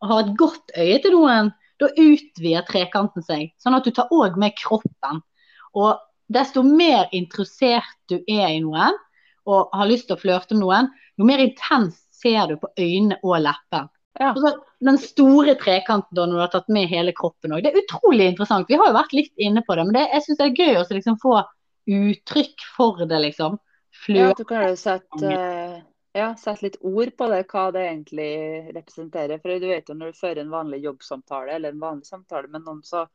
S4: og har et godt øye til noen, da utvider trekanten seg. Sånn at du tar òg med kroppen. Og desto mer interessert du er i noen, og har lyst til å flørte med noen, jo mer intenst ser du på øynene og leppen.
S2: Ja.
S4: Så den store trekanten da, når du har tatt med hele kroppen òg. Det er utrolig interessant. Vi har jo vært litt inne på det, men det, jeg syns det er gøy å liksom få uttrykk for det, liksom.
S2: Ja, du kan jo sette, eh, ja, sette litt ord på det, hva det egentlig representerer. For du vet jo når du fører en vanlig jobbsamtale eller en vanlig samtale med noen, så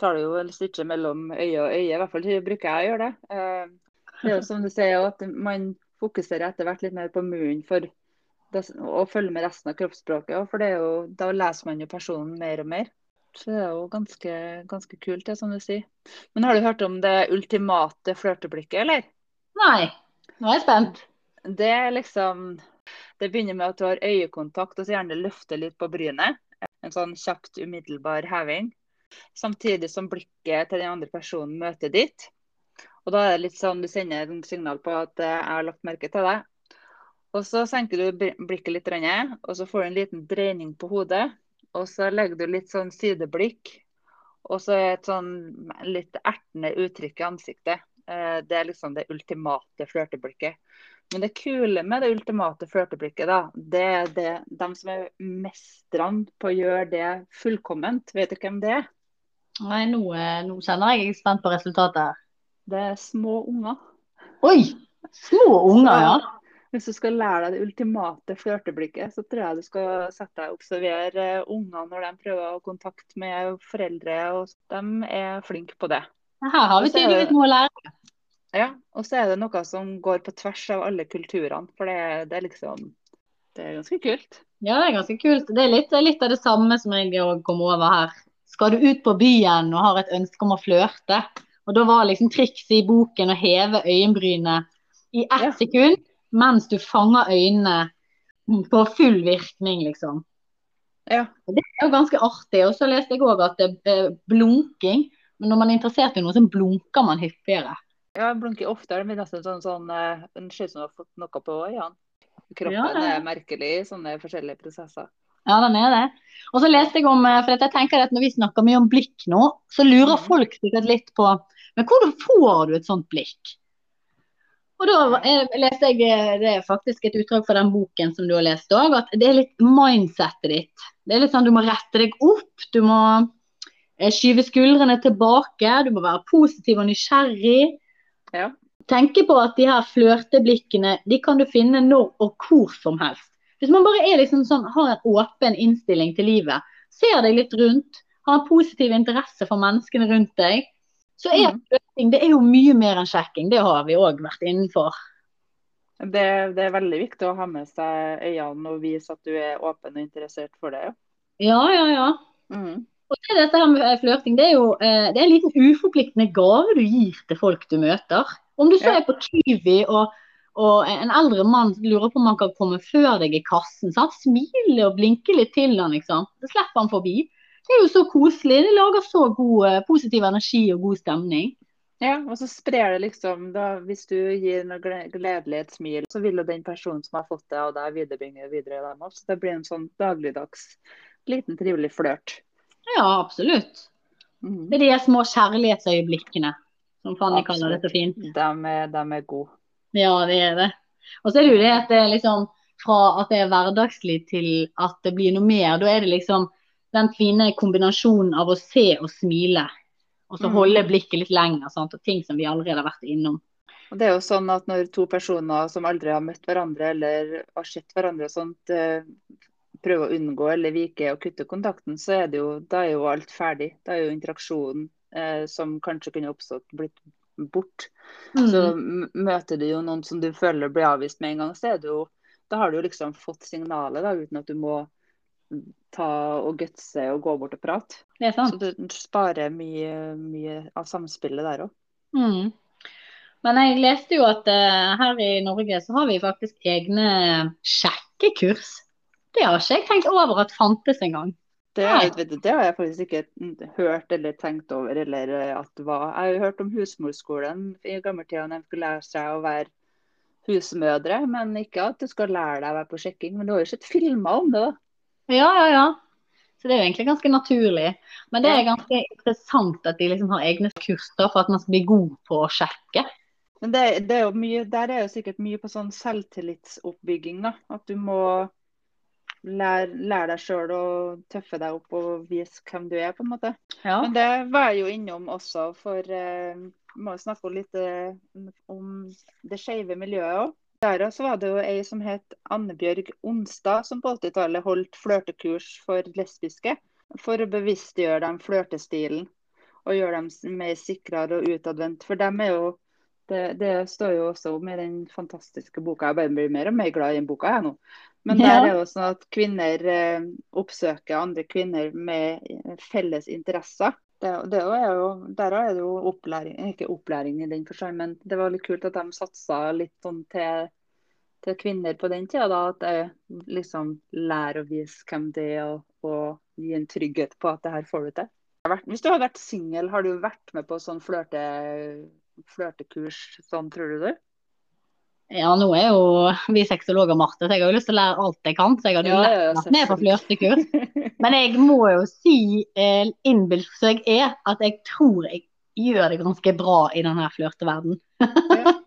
S2: tar du jo en styrke mellom øye og øye. I hvert fall bruker jeg å gjøre det. Det er jo som du sier, at man fokuserer etter hvert litt mer på munnen for å følge med resten av kroppsspråket. For det er jo, da leser man jo personen mer og mer. Så det er jo ganske, ganske kult, det som du sier. Men har du hørt om det ultimate flørteblikket, eller?
S4: Nei, nå er jeg spent.
S2: Det er liksom Det begynner med at du har øyekontakt og så gjerne løfter litt på brynet. En sånn kjapt, umiddelbar heving. Samtidig som blikket til den andre personen møter ditt. Og da er det litt sånn du sender et signal på at eh, 'jeg har lagt merke til deg'. Og så senker du blikket litt, og så får du en liten dreining på hodet. Og så legger du litt sånn sideblikk. Og så et sånn litt ertende uttrykk i ansiktet. Eh, Det er liksom det ultimate flørteblikket. Men det kule med det ultimate flørteblikket, da, det er det, de som er mestrene på å gjøre det fullkomment. Vet du hvem det er?
S4: Nei, nå, eh, nå kjenner jeg jeg er spent på resultatet.
S2: Det er små unger.
S4: Oi! Små unger, ja.
S2: Hvis du skal lære deg det ultimate flørteblikket, så tror jeg du skal sette deg og observere eh, unger når de prøver å ha kontakt med foreldre. og De er flinke på det.
S4: Her har vi tydeligvis noe å lære.
S2: Ja, Og så er det noe som går på tvers av alle kulturene. For det, det er liksom Det er ganske kult.
S4: Ja, det er ganske kult. Det er litt, det er litt av det samme som jeg kom over her. Skal du ut på byen og har et ønske om å flørte, og da var liksom trikset i boken å heve øyenbrynet i ett
S2: Ja.
S4: sekund mens du fanger øynene på full virkning, liksom.
S2: Ja.
S4: Det er jo ganske artig. Og så leste jeg òg at det er blunking. Men når man er interessert i noe, så blunker man hyppigere.
S2: Ja, jeg blunker oftere. Men nesten sånn, sånn eh, ser ut som du har fått noe på øynene. Kroppen
S4: Ja,
S2: er merkelig i sånne forskjellige prosesser.
S4: Ja, den er det. Og så leste jeg om, eh, for jeg tenker at når vi snakker mye om blikk nå, så lurer
S2: Mhm.
S4: folk sikkert litt på Men hvordan får du et sånt blikk? Og da eh, leste jeg eh, det er faktisk et utdrag fra den boken som du har lest òg, at det er litt mindsettet ditt. Det er litt sånn du må rette deg opp, du må skyve skuldrene tilbake, du må være positiv og nysgjerrig.
S2: Ja.
S4: Tenke på at de her flørteblikkene de kan du finne når og hvor som helst. Hvis man bare liksom sånn, har en åpen innstilling til livet, ser deg litt rundt, har en positiv interesse for menneskene rundt deg, så er
S2: Mhm.
S4: flørting det er jo mye mer enn sjekking. Det har vi òg vært innenfor.
S2: Det, det er veldig viktig å ha med seg øynene og vise at du er åpen og interessert for det.
S4: Ja, ja, ja.
S2: Mm.
S4: Og det, dette her med eh, flørting, det er jo eh, det er en liten uforpliktende gave du gir til folk du møter. Om du så er på Kiwi og, og en eldre mann lurer på om han kan komme før deg i kassen, så han smiler og blinker litt til han, liksom. Så slipper han forbi. Det er jo så koselig. Det lager så god eh, positiv energi og god stemning.
S2: Ja, og så sprer det liksom da, Hvis du gir noe gledelig et smil, så vil jo den personen som har fått det av deg, viderebringe det videre. Dem også. Så det blir en sånn dagligdags liten trivelig flørt.
S4: Ja, absolutt.
S2: Mhm.
S4: Det er de små kjærlighetsøyeblikkene, som Fanny kaller det så fint.
S2: De er, de er gode.
S4: Ja, det er det. Og så er det jo det at det er liksom fra at det er hverdagslig til at det blir noe mer. Da er det liksom den fine kombinasjonen av å se og smile, og så
S2: Mm.
S4: holde blikket litt lenger. Sant? Og ting som vi allerede har vært innom.
S2: Og det er jo sånn at Når to personer som aldri har møtt hverandre eller har sett hverandre og sånt, eh, prøver å unngå eller vike og kutte kontakten, så er det jo, da er jo alt ferdig. Da er jo interaksjonen eh, som kanskje kunne oppstått, blitt bort. Så møter du jo noen som du føler blir avvist med en gang, så er det jo, da har du jo liksom fått signalet da, uten at du må ta og gutse og gå bort og prate.
S4: Det er sant.
S2: Så du sparer mye, mye av samspillet der òg.
S4: Mm. Men jeg leste jo at uh, her i Norge så har vi faktisk egne sjekkekurs. Det har ikke jeg tenkt over at fantes engang.
S2: Det, det, har jeg faktisk ikke hørt eller tenkt over. eller at det var. Jeg har jo hørt om husmorskolen i gammeltida når de skulle lære seg å være husmødre, men ikke at du skal lære deg å være på sjekking. Men du har jo sett filmer om det, da.
S4: Ja, ja, ja. Så det er jo egentlig ganske naturlig. Men det er ganske interessant at de liksom har egne kurs for at man skal bli god på å sjekke.
S2: Men det, det er mye, Der er jo sikkert mye på sånn selvtillitsoppbygging. da, At du må lære, lær deg sjøl å tøffe deg opp og vise hvem du er, på en måte. Ja. Men det var jeg jo innom også, for eh, må snakke litt eh, om det skeive miljøet òg. Der også var det jo ei som het Annebjørg Onstad, som på 80-tallet holdt flørtekurs for lesbiske. For å bevisstgjøre dem flørtestilen og gjøre dem mer sikrere og utadvendt. For dem er jo det, det, står jo også om i den fantastiske boka. Jeg bare blir mer og mer glad i den boka jeg nå. Men der er jo sånn at kvinner eh, oppsøker andre kvinner med felles interesser. Det, det er jo, der er det jo opplæring, ikke opplæring i den forstand, men det var litt kult at de satsa litt sånn til, til kvinner på den tida. Da, at jeg liksom lærer å vise hvem det er, og, og gi en trygghet på at det her får du til. Hvis du har vært singel, har du vært med på sånn flørte, flørtekurs sånn, tror du det?
S4: Ja, nå er jo vi sexologer Marte, så jeg har jo lyst til å lære alt jeg kan. Så jeg hadde jo ja, ja, vært med på flørtekurs. Men jeg må jo si, eh, innbilsk som jeg er, at jeg tror jeg gjør det ganske bra i denne flørteverdenen. ja.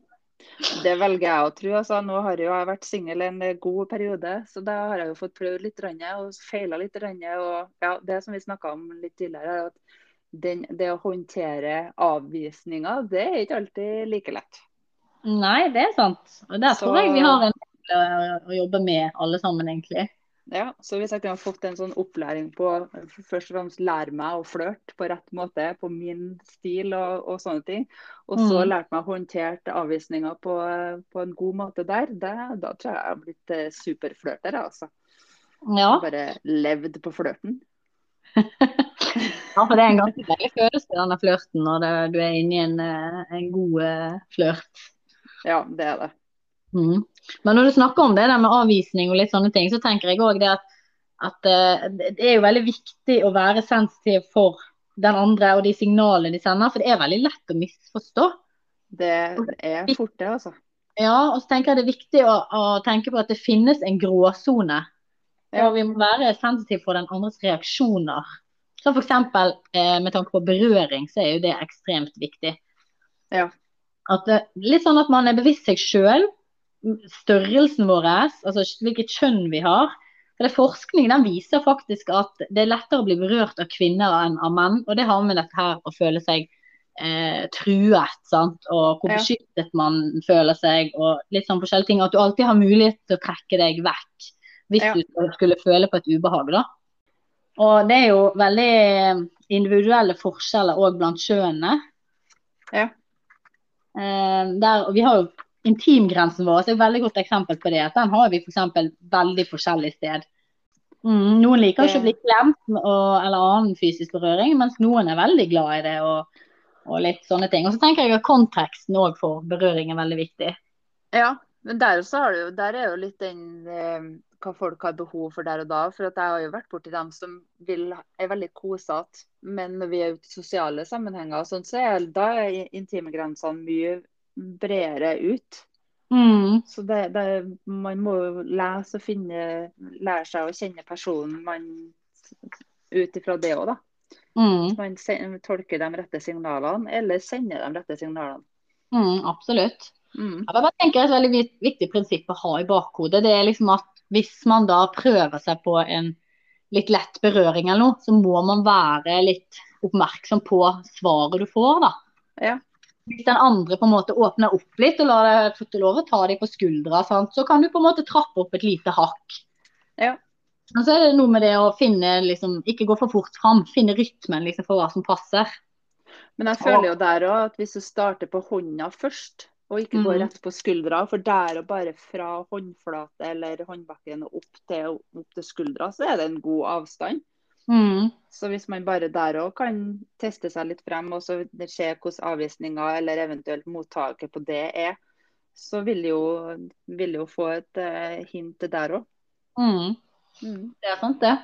S2: Det velger jeg å tro. Altså, nå har jeg jo vært singel en god periode, så da har jeg jo fått prøvd litt og feila litt. Og ja, det som vi snakka om litt tidligere, er at den, det å håndtere avvisninger, det er ikke alltid like lett.
S4: Nei, det er sant. Og der så... tror jeg vi har en del å jobbe med alle sammen, egentlig.
S2: Ja, så hvis jeg kunne fått en sånn opplæring på først og fremst lære meg å flørte på rett måte, på min stil og, og sånne ting, og så mm. lært meg å håndtere avvisninger på, på, en god måte der, det, da tror jeg jeg har blitt eh, superflørter, altså. Ja. Bare levd på flørten.
S4: ja, for det er en ganske deilig følelse, denne flørten, når det, du er inne i en, eh, en god uh, flørt.
S2: Ja, det er det.
S4: Mm. Men når du snakker om det der med avvisning og litt sånne ting, så tenker jeg òg det at, at uh, det er jo veldig viktig å være sensitiv for den andre og de signalene de sender, for det er veldig lett å misforstå.
S2: Det er fort det, altså.
S4: Ja, og så tenker jeg det er viktig å, å tenke på at det finnes en gråsone. Ja. Og vi må være sensitive for den andres reaksjoner. Så f.eks. Eh, med tanke på berøring, så er jo det ekstremt viktig.
S2: Ja.
S4: At litt sånn at man er bevisst seg sjøl, størrelsen vår, altså hvilket kjønn vi har. For det Forskning den viser faktisk at det er lettere å bli berørt av kvinner enn av menn. Og det har med dette her å føle seg eh, truet, sant? og hvor beskyttet man føler seg, og litt sånn forskjellige ting. At du alltid har mulighet til å trekke deg vekk hvis ja. du skulle føle på et ubehag. da. Og det er jo veldig individuelle forskjeller òg blant kjønnene.
S2: Ja.
S4: Eh, der, vi har jo Intimgrensen vår er et veldig godt eksempel på det. at Den har vi f.eks. veldig forskjellig sted. Mm, noen liker ikke å bli klemt og, eller annen fysisk berøring, mens noen er veldig glad i det. og, og litt sånne ting. Og så tenker jeg at konteksten òg for berøring er veldig viktig.
S2: Ja, men der, jo, der er jo litt den eh, hva folk har behov for der og da. For jeg har jo vært borti dem som vil, er veldig kosete, men når vi er ute i sosiale sammenhenger, sånn, så er da er intimgrensene mye bredere ut.
S4: Mm.
S2: Så det, det, man må jo lese og finne, lære seg å kjenne personen man ut ifra det òg, da.
S4: Mm.
S2: Man tolker de rette signalene, eller sender de rette signalene.
S4: Mm, absolutt. Mm. Jeg bare tenker Et veldig viktig prinsipp å ha i bakhodet det er liksom at hvis man da prøver seg på en litt lett berøring eller noe, så må man være litt oppmerksom på svaret du får, da.
S2: Ja.
S4: Hvis den andre på en måte åpner opp litt og lar deg få lov å ta deg på skuldra, sant? så kan du på en måte trappe opp et lite hakk.
S2: Ja.
S4: Men så er det noe med det å finne, liksom, ikke gå for fort fram, finne rytmen liksom, for hva som passer.
S2: Men jeg føler jo der òg at hvis du starter på hånda først, Og ikke gå
S4: Mhm.
S2: rett på skuldra, for der og bare fra håndflate eller håndbakken og opp til, opp til skuldra, så er det en god avstand.
S4: Mm.
S2: Så hvis man bare der òg kan teste seg litt frem, og så se hvordan avvisninga eller eventuelt mottaket på det er, så vil jo, vil jo få et uh, hint der òg.
S4: Mm. Det er sant, det.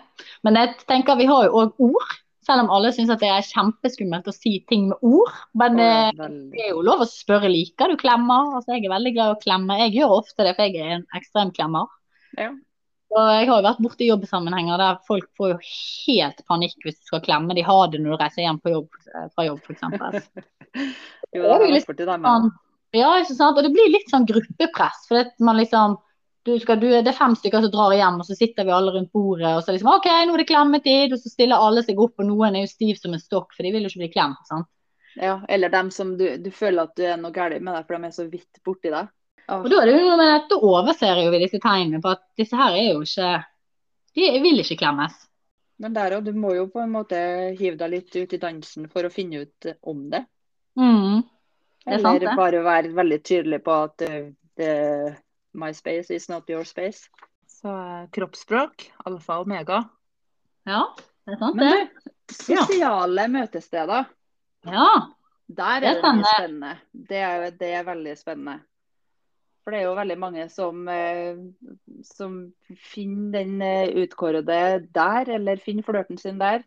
S4: Men jeg tenker vi har jo òg ord. Selv om alle syns det er kjempeskummelt å si ting med ord. Men eh, det er jo lov å spørre liker du klemmer. Altså, jeg er veldig glad i å klemme. Jeg gjør ofte det, for jeg er en ekstremklemmer.
S2: Ja.
S4: Og jeg har jo vært borti jobbsammenhenger der folk får jo helt panikk hvis du skal klemme de har det når du reiser hjem på jobb, eh, fra jobb, f.eks.
S2: Jo, det har jeg vært borti dem. ja.
S4: Sånn, ja, ikke sant. Og det blir litt sånn gruppepress. For det, man liksom du skal, du, det er fem stykker som drar hjem, og så sitter vi alle rundt bordet. Og så liksom OK, nå er det klemmetid. Og så stiller alle seg opp, og noen er jo stiv som en stokk, for de vil jo ikke bli klemt. sant?
S2: Ja, eller dem som du, du føler at du er noe galt med deg, for de er så vidt borti deg.
S4: Og da er det jo at da overser jo vi disse tegnene på at disse her er jo ikke De vil ikke klemmes.
S2: Men der òg, du må jo på en måte hive deg litt ut i dansen for å finne ut om det.
S4: Mm. Det er sant,
S2: Eller
S4: det.
S2: bare være veldig tydelig på at uh, det, my space is not your space. Så eh, kroppsspråk, alfa og omega.
S4: Ja, det er sant,
S2: Men
S4: det.
S2: du, sosiale møtesteder,
S4: Ja.
S2: der
S4: Det er
S2: er det mye
S4: spennende.
S2: spennende. Det er, det er veldig spennende. For det er jo veldig mange som, eh, som finner den eh, utkårede der, eller finner flørten sin der.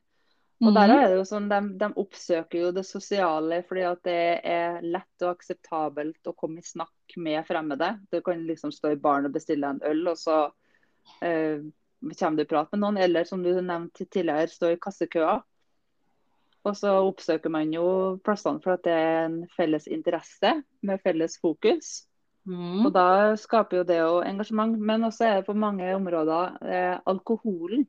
S2: Og der
S4: Mhm.
S2: er det jo sånn, de, de oppsøker jo det sosiale fordi at det er lett og akseptabelt å komme i snakk med fremmede. Du kan liksom stå i baren og bestille en øl, og så eh, kommer du i prat med noen. Eller som du nevnte tidligere, stå i kassekøa. Og så oppsøker man jo plassene for at det er en felles interesse med felles fokus.
S4: Mm.
S2: Og da skaper jo det jo engasjement. Men også er det på mange områder eh, alkoholen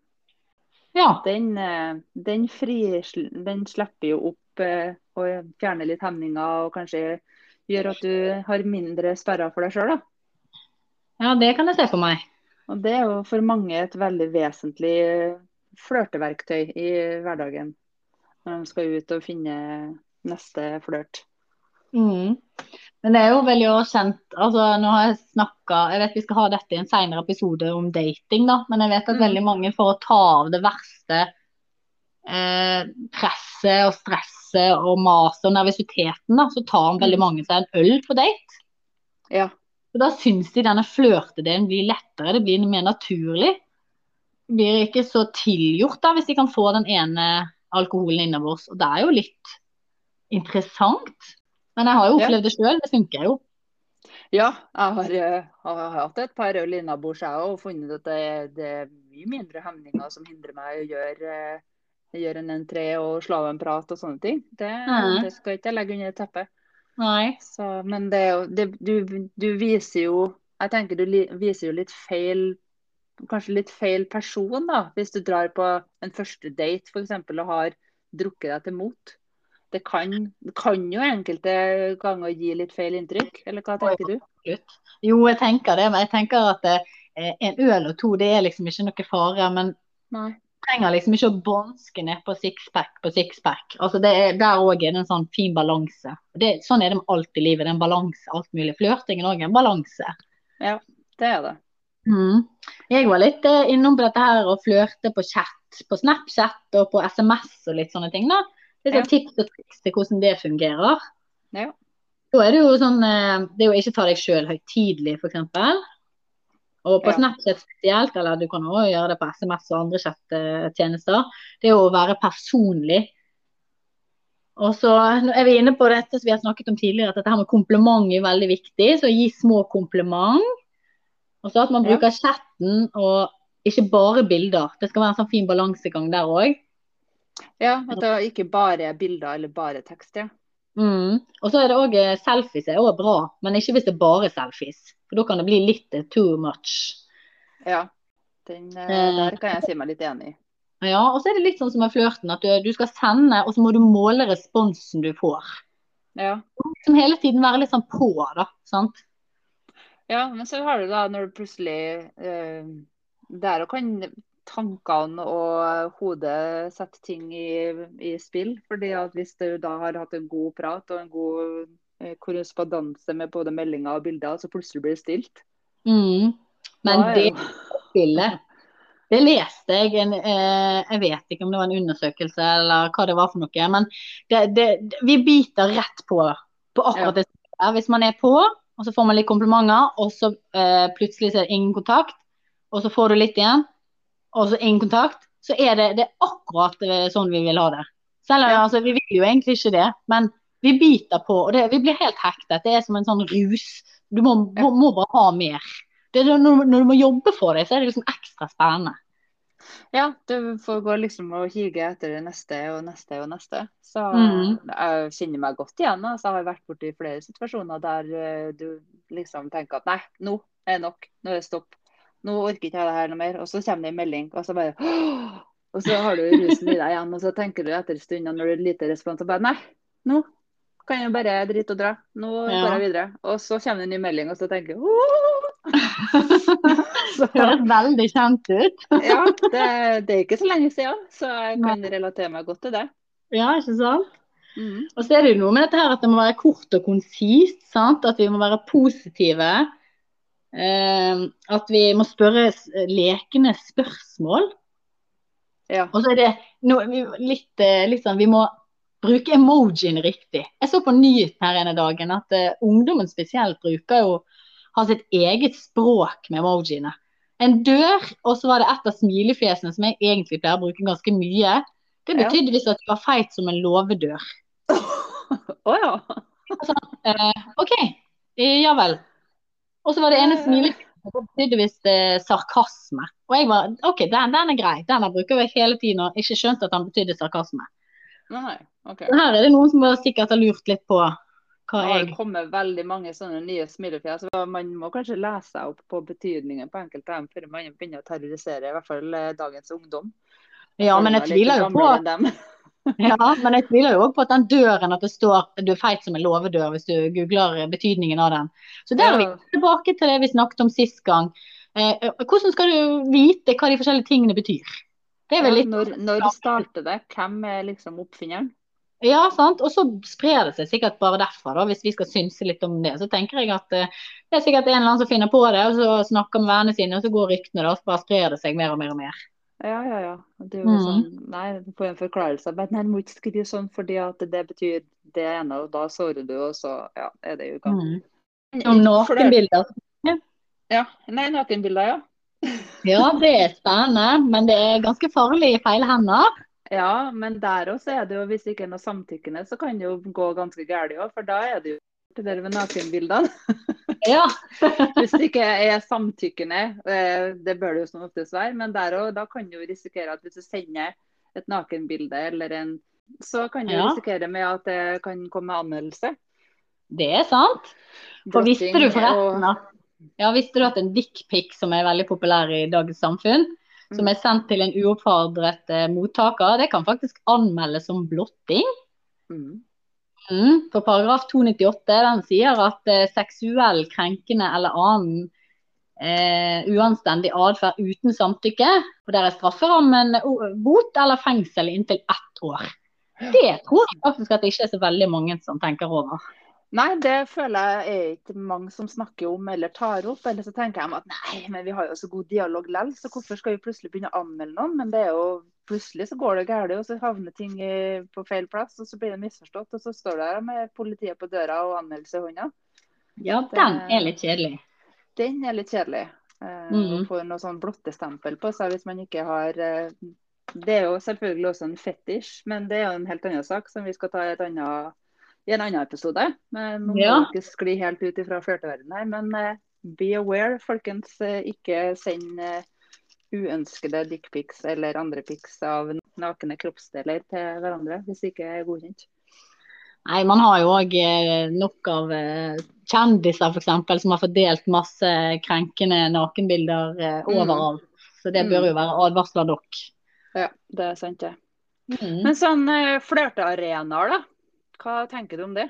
S4: ja.
S2: den, eh, den, fri, den slipper jo opp eh, og fjerner litt hemninger, og kanskje gjør at du har mindre sperrer for deg sjøl.
S4: Ja, det kan jeg se for meg.
S2: Og det er jo for mange et veldig vesentlig eh, flørteverktøy i hverdagen. Når de skal ut og finne neste flørt.
S4: Mm. Men det er jo veldig kjent altså Nå har jeg snakket, Jeg vet vi skal ha dette i en senere episode om dating, da. Men jeg vet at
S2: Mm.
S4: veldig mange for å ta av det verste eh, presset og stresset og maset og nervøsiteten, da, så tar veldig
S2: Mm.
S4: mange seg en øl på date.
S2: Ja.
S4: Og da syns de denne flørtedelen blir lettere, det blir mer naturlig. Det blir ikke så tilgjort da, hvis de kan få den ene alkoholen innover. Og det er jo litt interessant. Men jeg har jo opplevd det sjøl, det funker jo.
S2: Ja, jeg har, eh, har hatt et par øl innabords jeg og funnet at det, det er mye mindre hemninger som hindrer meg å gjøre, eh, gjøre en entré og slå av en prat og sånne ting. Det, det skal ikke jeg legge under teppet.
S4: Nei.
S2: Så, men det det, du, du viser jo Jeg tenker du li, viser jo litt feil Kanskje litt feil person, da. Hvis du drar på en første date f.eks. og har drukket deg til mot. Det kan, det kan jo enkelte ganger gi litt feil inntrykk, eller hva tenker du?
S4: Jo, jeg tenker det, men jeg tenker at eh, en øl og to, det er liksom ikke noe fare. Men
S2: Nei.
S4: trenger liksom ikke å bånske ned på sixpack på sixpack. Altså det er, der òg er det en sånn fin balanse. Det, sånn er det med alt i livet. Det er en balanse, alt mulig. Flørtingen òg er en balanse.
S2: Ja, det er det.
S4: Mm. Jeg var litt eh, innom på dette her å flørte på chat, på Snapchat og på SMS og litt sånne ting. da. Litt sånn tips og triks til hvordan det fungerer.
S2: Ja.
S4: Da er det jo sånn eh, Det er jo ikke ta deg sjøl høytidelig, f.eks. Og på
S2: Ja.
S4: Snapchat spesielt, eller du kan også gjøre det på SMS og andre chattjenester, det er jo å være personlig. Og så er vi inne på dette som vi har snakket om tidligere, at dette her med kompliment er veldig viktig. Så gi små kompliment. Og så at man
S2: Ja.
S4: bruker chatten og ikke bare bilder. Det skal være en sånn fin balansegang der òg.
S2: Ja, at det ikke bare er bilder eller bare tekst, ja.
S4: Mm. Og så er det òg selfies er også bra, men ikke hvis det er bare selfies. For da kan det bli litt eh, too much.
S2: Ja. Den, eh,
S4: Eh.
S2: der kan jeg si meg litt enig i.
S4: Ja, og så er det litt sånn som med flørten, at du, du skal sende, og så må du måle responsen du får.
S2: Ja.
S4: Som hele tiden være litt sånn på, da. Sant?
S2: ja, men så har du da når du plutselig eh, Der og kan tankene og hodet sette ting i, i spill. fordi at hvis du da har hatt en god prat og en god eh, korrespondanse med både meldinger og bilder, så plutselig blir det stilt.
S4: Mm. Men det spillet, det leste jeg en, eh, Jeg vet ikke om det var en undersøkelse eller hva det var for noe. Men det, det, vi biter rett på, på akkurat det. der. Hvis man er på, og så får man litt komplimenter, og så eh, plutselig er det ingen kontakt, og så får du litt igjen, og så ingen kontakt, så er det, det er akkurat eh, sånn vi vil ha det. Selv om
S2: Ja.
S4: altså, vi vil jo egentlig ikke det, men vi biter på, og det, vi blir helt hektet. Det er som en sånn rus. Du må, må, må bare ha mer. Det, når, når du må jobbe for det, så er det liksom ekstra spennende.
S2: Ja, du får gå liksom og hige etter det neste og neste og neste. Så
S4: Mm.
S2: jeg kjenner meg godt igjen. Altså, jeg har vært borti flere situasjoner der eh, du liksom tenker at nei, nå er det nok. Nå er det stopp. Nå orker ikke jeg det her noe mer. Og så kommer det en melding, og så bare Og så har du rusen i deg igjen, og så tenker du etter en stund når det er lite respons, og bare nei, nå kan jeg bare drite og dra. Nå
S4: Ja.
S2: går jeg videre. Og så kommer det en ny melding, og så tenker jeg
S4: Det høres veldig kjent ut.
S2: ja, det, det er ikke så lenge siden, så jeg kan relatere meg godt til det.
S4: Ja, ikke sant?
S2: Mm.
S4: Og så er det jo noe med dette her at det må være kort og konsist. sant? At vi må være positive. Eh, at vi må spørre lekende spørsmål.
S2: Ja.
S4: Og så er det noe, litt, eh, litt sånn Vi må bruke emojien riktig. Jeg så på nyhet her ene dagen at uh, ungdommen spesielt bruker jo har sitt eget språk med emojiene. En dør, og så var det et av smilefjesene som jeg egentlig pleier å bruke ganske mye. Det
S2: Ja.
S4: betydde at du var feit som en låvedør.
S2: Å ja.
S4: Eh, OK, eh, ja vel. Og så var det ene smilefjeset tydeligvis eh, sarkasme. Og jeg var OK, den, den er grei. Den bruker jeg hele tiden og ikke skjønt at den betydde sarkasme.
S2: Nei, OK.
S4: Så her er det noen som sikkert har lurt litt på hva
S2: Det har
S4: jeg
S2: kommet veldig mange sånne nye smilefjes. så Man må kanskje lese seg opp på betydningen på enkelte av dem før man begynner å terrorisere i hvert fall eh, dagens ungdom.
S4: Ja, men jeg tviler jo på. Ja, men jeg tviler jo også på at den døren at det står du er feit som en låvedør hvis du googler betydningen av den. Så der er vi tilbake til det vi snakket om sist gang. Eh, hvordan skal du vite hva de forskjellige tingene betyr? Det er vel litt
S2: Når, når starter det? Hvem er liksom oppfinneren?
S4: Ja, sant. Og så sprer det seg sikkert bare derfra, da, hvis vi skal synse litt om det. Så tenker jeg at eh, det er sikkert en eller annen som finner på det, og så snakker med vennene sine, og så går ryktene, da, og så bare sprer det seg mer og mer og mer.
S2: Ja, ja, ja. Det er jo
S4: mm.
S2: sånn, nei, du får en forklarelse. Men nei, du må ikke skrive sånn fordi at det betyr det ene, og da sårer du, og så ja, er det jo i gang.
S4: Mm. Om nakenbilder.
S2: Ja. Nei, nakenbilder, ja.
S4: Ja, det er spennende, men det er ganske farlig i feil hender.
S2: Ja, men der også er det jo, hvis det ikke er noe samtykkende, så kan det jo gå ganske galt òg. For da er det jo det dere med nakenbildene.
S4: Ja.
S2: Hvis det ikke er samtykkende, eh, det bør det jo som oftest være, men der òg, da kan du risikere at hvis du sender et nakenbilde eller en så kan du
S4: Ja.
S2: risikere med at det kan komme anmeldelse.
S4: Det er sant. For visste du forresten
S2: og-
S4: at ja, visste du at en dickpic som er veldig populær i dagens samfunn, som er sendt til en uoppfordret eh, mottaker, det kan faktisk anmeldes som blotting.
S2: Mm.
S4: Mm, for paragraf 298 den sier at eh, seksuell, krenkende eller annen eh, uanstendig atferd uten samtykke, og der er strafferammen o- bot eller fengsel inntil ett år. Det tror jeg faktisk at det ikke er så veldig mange som tenker over.
S2: Nei, det føler jeg er ikke mange som snakker om eller tar opp. Eller så tenker jeg at nei, men vi har jo så god dialog likevel, så hvorfor skal vi plutselig begynne å anmelde noen? Men det er jo plutselig så går det galt, og så havner ting på feil plass, og så blir det misforstått. Og så står det der med politiet på døra og anmeldelse i hånda.
S4: Ja, den er litt kjedelig.
S2: Den er litt kjedelig. Eh,
S4: Mm.
S2: Får noe sånn blottestempel på seg hvis man ikke har eh, Det er jo selvfølgelig også en fetisj, men det er jo en helt annen sak som vi skal ta i, et annet, i en annen episode. Men nå må
S4: Ja.
S2: ikke skli helt ut ifra flørteverdenen her. Men eh, be aware, folkens. Ikke send uønskede dickpics eller andre pics av nakne kroppsdeler til hverandre hvis det ikke er godkjent.
S4: Nei, man har jo òg nok av eh, kjendiser f.eks. som har fordelt masse krenkende nakenbilder overalt.
S2: Mm.
S4: Så det bør jo være advarsler nok.
S2: Ja, det er sant, det.
S4: Mm.
S2: Men sånn eh, flørtearenaer, da? Hva tenker du om det?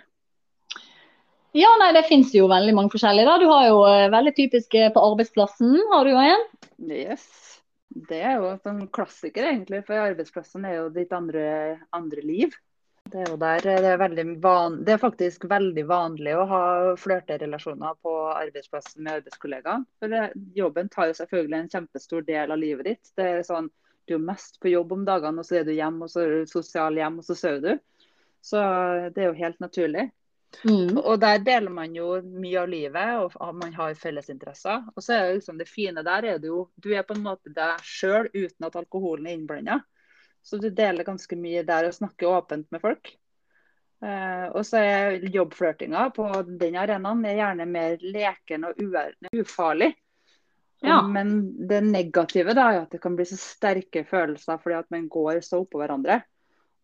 S4: Ja, nei, det finnes jo veldig mange forskjellige. da. Du har jo eh, veldig typiske på arbeidsplassen, har du jo en.
S2: Yes. Det er jo en klassiker, egentlig. For arbeidsplassen er jo ditt andre, andre liv. Det er jo der det er, veldig van, det er faktisk veldig vanlig å ha flørterelasjoner på arbeidsplassen med arbeidskollegaer. For jobben tar jo selvfølgelig en kjempestor del av livet ditt. Det er sånn, Du er mest på jobb om dagene, og så er du hjemme, og så er du sosial hjem, og så sover du. Så det er jo helt naturlig.
S4: Mm.
S2: Og der deler man jo mye av livet, og man har fellesinteresser. Og så er det liksom det fine der er det jo Du er på en måte deg sjøl uten at alkoholen er innblanda. Så du deler ganske mye der og snakker åpent med folk. Uh, og så er jobbflørtinga på den arenaen er gjerne mer leken og ufarlig.
S4: Ja.
S2: Men det negative da, er at det kan bli så sterke følelser fordi at man går så oppå hverandre.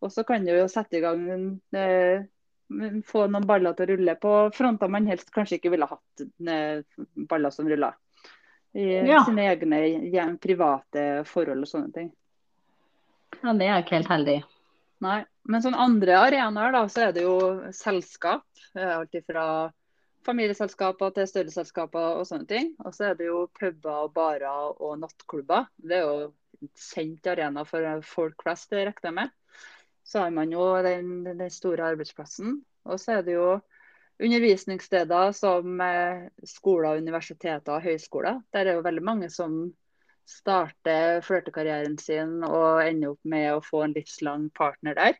S2: Og så kan du jo sette i gang eh, få noen baller til å rulle på fronter man helst kanskje ikke ville hatt eh, baller som ruller. I
S4: Ja.
S2: sine egne private forhold og sånne ting.
S4: ja, det er ikke helt heldig.
S2: Nei. Men sånn andre arenaer, da, så er det jo selskap. Alt fra familieselskaper til større selskaper og sånne ting. Og så er det jo puber og barer og nattklubber. Det er jo kjent arena for folk flest, det regner jeg med. Så har man jo den, den store arbeidsplassen. Og så er det jo undervisningssteder som eh, skoler, universiteter og høyskoler. Der er jo veldig mange som starter flørtekarrieren sin og ender opp med å få en livslang partner der.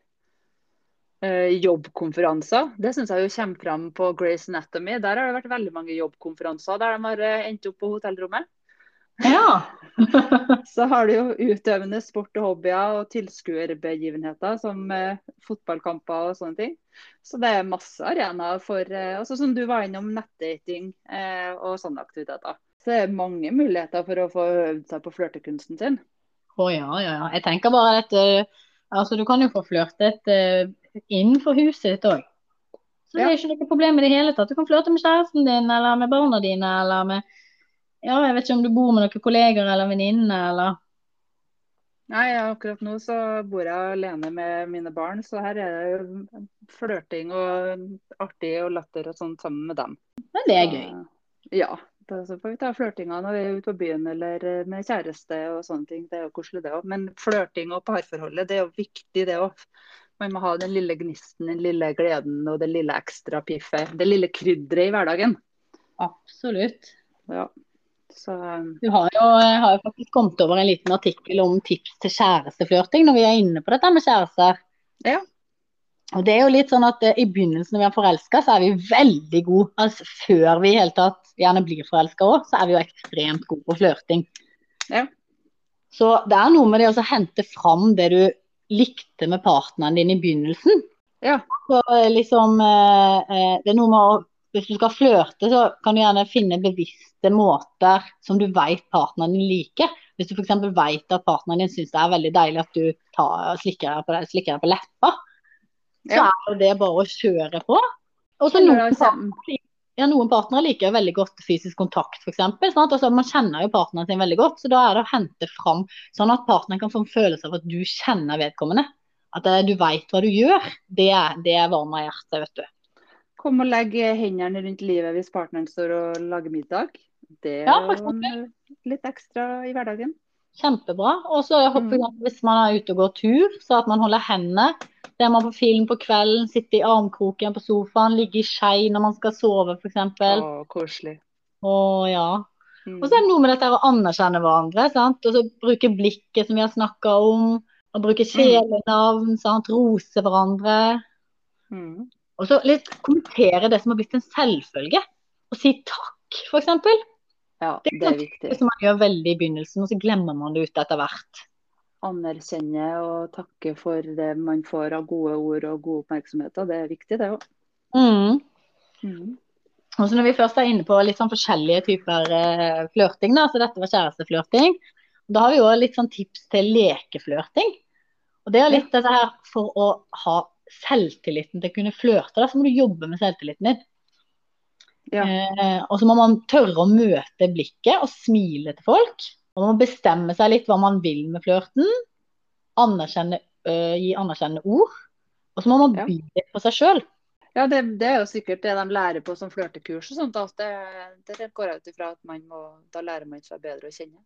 S2: Eh, jobbkonferanser, det syns jeg jo kommer fram på Grace Anatomy. Der har det vært veldig mange jobbkonferanser der de har eh, endt opp på hotellrommet.
S4: Ja.
S2: Så har du jo utøvende sport og hobbyer og tilskuerbegivenheter som eh, fotballkamper og sånne ting. Så det er masse arenaer for eh, altså Som du var innom, nettdating eh, og sånne aktiviteter. Så det er mange muligheter for å få øvd seg på flørtekunsten sin.
S4: Å ja, ja, ja. Jeg tenker bare at eh, altså, du kan jo få flørtet uh, innenfor huset ditt òg. Så det er ikke noe problem i det hele tatt. Du kan flørte med kjæresten din eller med barna dine eller med ja, jeg vet ikke om du bor med noen kolleger eller venninner eller
S2: Nei, akkurat nå så bor jeg alene med mine barn, så her er det flørting og artig og latter og sånt sammen med dem.
S4: Men det er gøy.
S2: Ja. Så får vi ta flørtinga når vi er ute på byen eller eh, med kjæreste og sånne ting. Det er jo koselig det òg. Men flørting og parforholdet, det er jo viktig det òg. Man må ha den lille gnisten, den lille gleden og det lille ekstra piffet. Det lille krydderet i hverdagen.
S4: Absolutt.
S2: Ja. Så eh,
S4: Du har jo, har jo faktisk kommet over en liten artikkel om tips til kjæresteflørting når vi er inne på dette med kjærester.
S2: Ja.
S4: Og det er jo litt sånn at eh, I begynnelsen når vi er forelska, så er vi veldig gode. Altså, før vi i hele tatt gjerne blir forelska òg, så er vi jo ekstremt gode på flørting.
S2: Ja.
S4: Så det er noe med det å hente fram det du likte med partneren din i begynnelsen.
S2: Ja.
S4: Så eh, liksom eh, eh, Det er noe med å Hvis du skal flørte, så kan du gjerne finne bevisste måter som du vet partneren din liker. Hvis du f.eks. vet at partneren din syns det er veldig deilig at du tar, slikker deg på, slikker deg på leppa, så
S2: Ja.
S4: er jo det bare å kjøre på. Og så noen,
S2: partner,
S4: ja, noen partnere liker veldig godt fysisk kontakt, f.eks. Altså, man kjenner jo partneren sin veldig godt, så da er det å hente fram sånn at partneren kan få en følelse av at du kjenner vedkommende. At eh, du vet hva du gjør. Det, det varmer hjertet, vet du.
S2: Kom og legg hendene rundt livet hvis partneren står og lager middag. Det er
S4: Ja,
S2: en, litt ekstra i hverdagen.
S4: Kjempebra. Og så
S2: Mm.
S4: hvis man er ute og går tur, så at man holder hendene. Ser man på film på kvelden, sitter i armkroken på sofaen, ligger i skei når man skal sove, f.eks.
S2: Å, koselig.
S4: Å ja.
S2: Mm.
S4: Og så er det noe med dette å anerkjenne hverandre. sant? Og så bruke blikket som vi har snakka om. Og bruke kjælenavn, sant? rose hverandre.
S2: Mm.
S4: Og så litt kommentere det som har blitt en selvfølge. Og si takk, f.eks.
S2: Ja,
S4: Det
S2: det er viktig.
S4: Det som man gjør veldig i begynnelsen, og så glemmer man det ute etter hvert.
S2: Anerkjenne og takke for det man får av gode ord og god oppmerksomhet. og Det er viktig, det òg.
S4: Mm.
S2: Mm.
S4: Og så Når vi først er inne på litt sånn forskjellige typer eh, flørting, da, så dette var kjæresteflørting, da har vi jo litt sånn tips til lekeflørting. Og det er litt dette her for å ha selvtilliten til å kunne flørte, så må du jobbe med selvtilliten din.
S2: Ja.
S4: Eh, og så må man tørre å møte blikket og smile til folk. Og man må bestemme seg litt hva man vil med flørten. Anerkjenne, øh, gi anerkjennende ord. Og så må man by litt på seg sjøl.
S2: Ja, det, det er jo sikkert det de lærer på som flørtekurs og sånt. At det, det går jeg ut ifra at man må Da lærer man seg bedre å kjenne.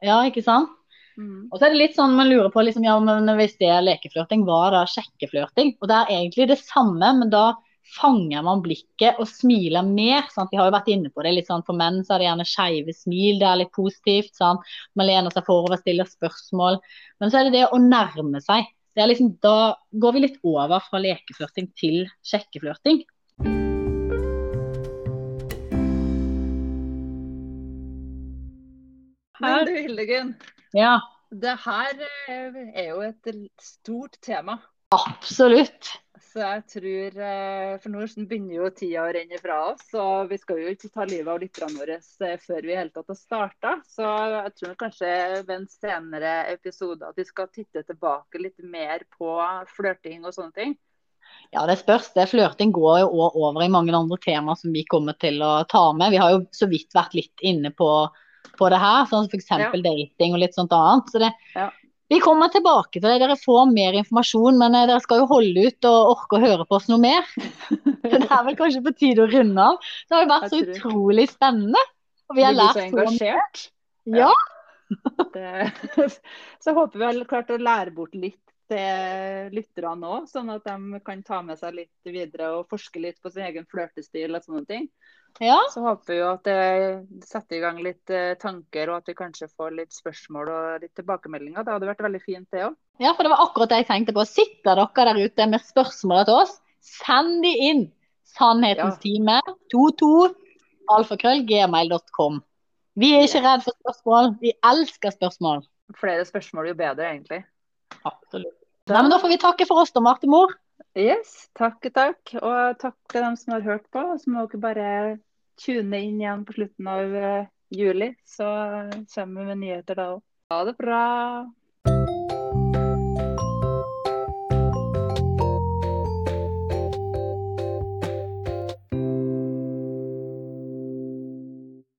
S4: Ja, ikke sant?
S2: Mm.
S4: Og så er det litt sånn man lurer på liksom, ja, men hvis det er lekeflørting, hva er da sjekkeflørting? Og det er egentlig det samme, men da fanger man blikket og smiler mer. Sant? Vi har jo vært inne på det. litt sånn For menn så er det gjerne skeive smil, det er litt positivt. Sant? Man lener seg forover, stiller spørsmål. Men så er det det å nærme seg. Det er liksom, da går vi litt over fra lekeflørting til sjekkeflørting.
S2: Men du Hildegunn,
S4: Ja,
S2: det her eh, er jo et stort tema.
S4: absolutt.
S2: Så jeg tror eh, For nå begynner jo tida å renne fra oss, og vi skal jo ikke ta livet av lytterne våre eh, før vi i hele tatt har starta. Så jeg tror kanskje ved en senere episode at vi skal titte tilbake litt mer på flørting og sånne ting.
S4: Ja, det spørs. det. Flørting går jo over i mange andre temaer som vi kommer til å ta med. Vi har jo så vidt vært litt inne på, på det her, sånn som f.eks.
S2: Ja.
S4: dating og litt sånt annet. Så det,
S2: Ja.
S4: Vi kommer tilbake til det. Dere får mer informasjon, men eh, dere skal jo holde ut og orke å høre på oss noe mer. Så det er vel kanskje på tide å runde av. Det har jo vært så utrolig spennende. Og vi har lært
S2: så engasjert.
S4: Ja. Ja.
S2: Det, så håper vi har klart å lære bort litt til lytterne òg, sånn at de kan ta med seg litt videre og forske litt på sin egen flørtestil og sånne ting.
S4: ja.
S2: Så håper vi at det setter i gang litt eh, tanker, og at vi kanskje får litt spørsmål og litt tilbakemeldinger. Det hadde vært veldig fint, det òg.
S4: Ja, for det var akkurat det jeg tenkte på. Sitter dere der ute med spørsmål til oss, send de inn. Sannhetens
S2: Ja.
S4: time 22 alfakrøllgmail.com. Vi er ikke redd for spørsmål. Vi elsker spørsmål.
S2: Flere spørsmål jo bedre, egentlig.
S4: Absolutt. Nei, men da får vi takke for oss da, Marte Mor.
S2: Yes, takk, takk. Og takk til dem som har hørt på. Så må dere bare tune inn igjen på slutten av eh, juli, så kommer vi med nyheter da òg. Ha det bra.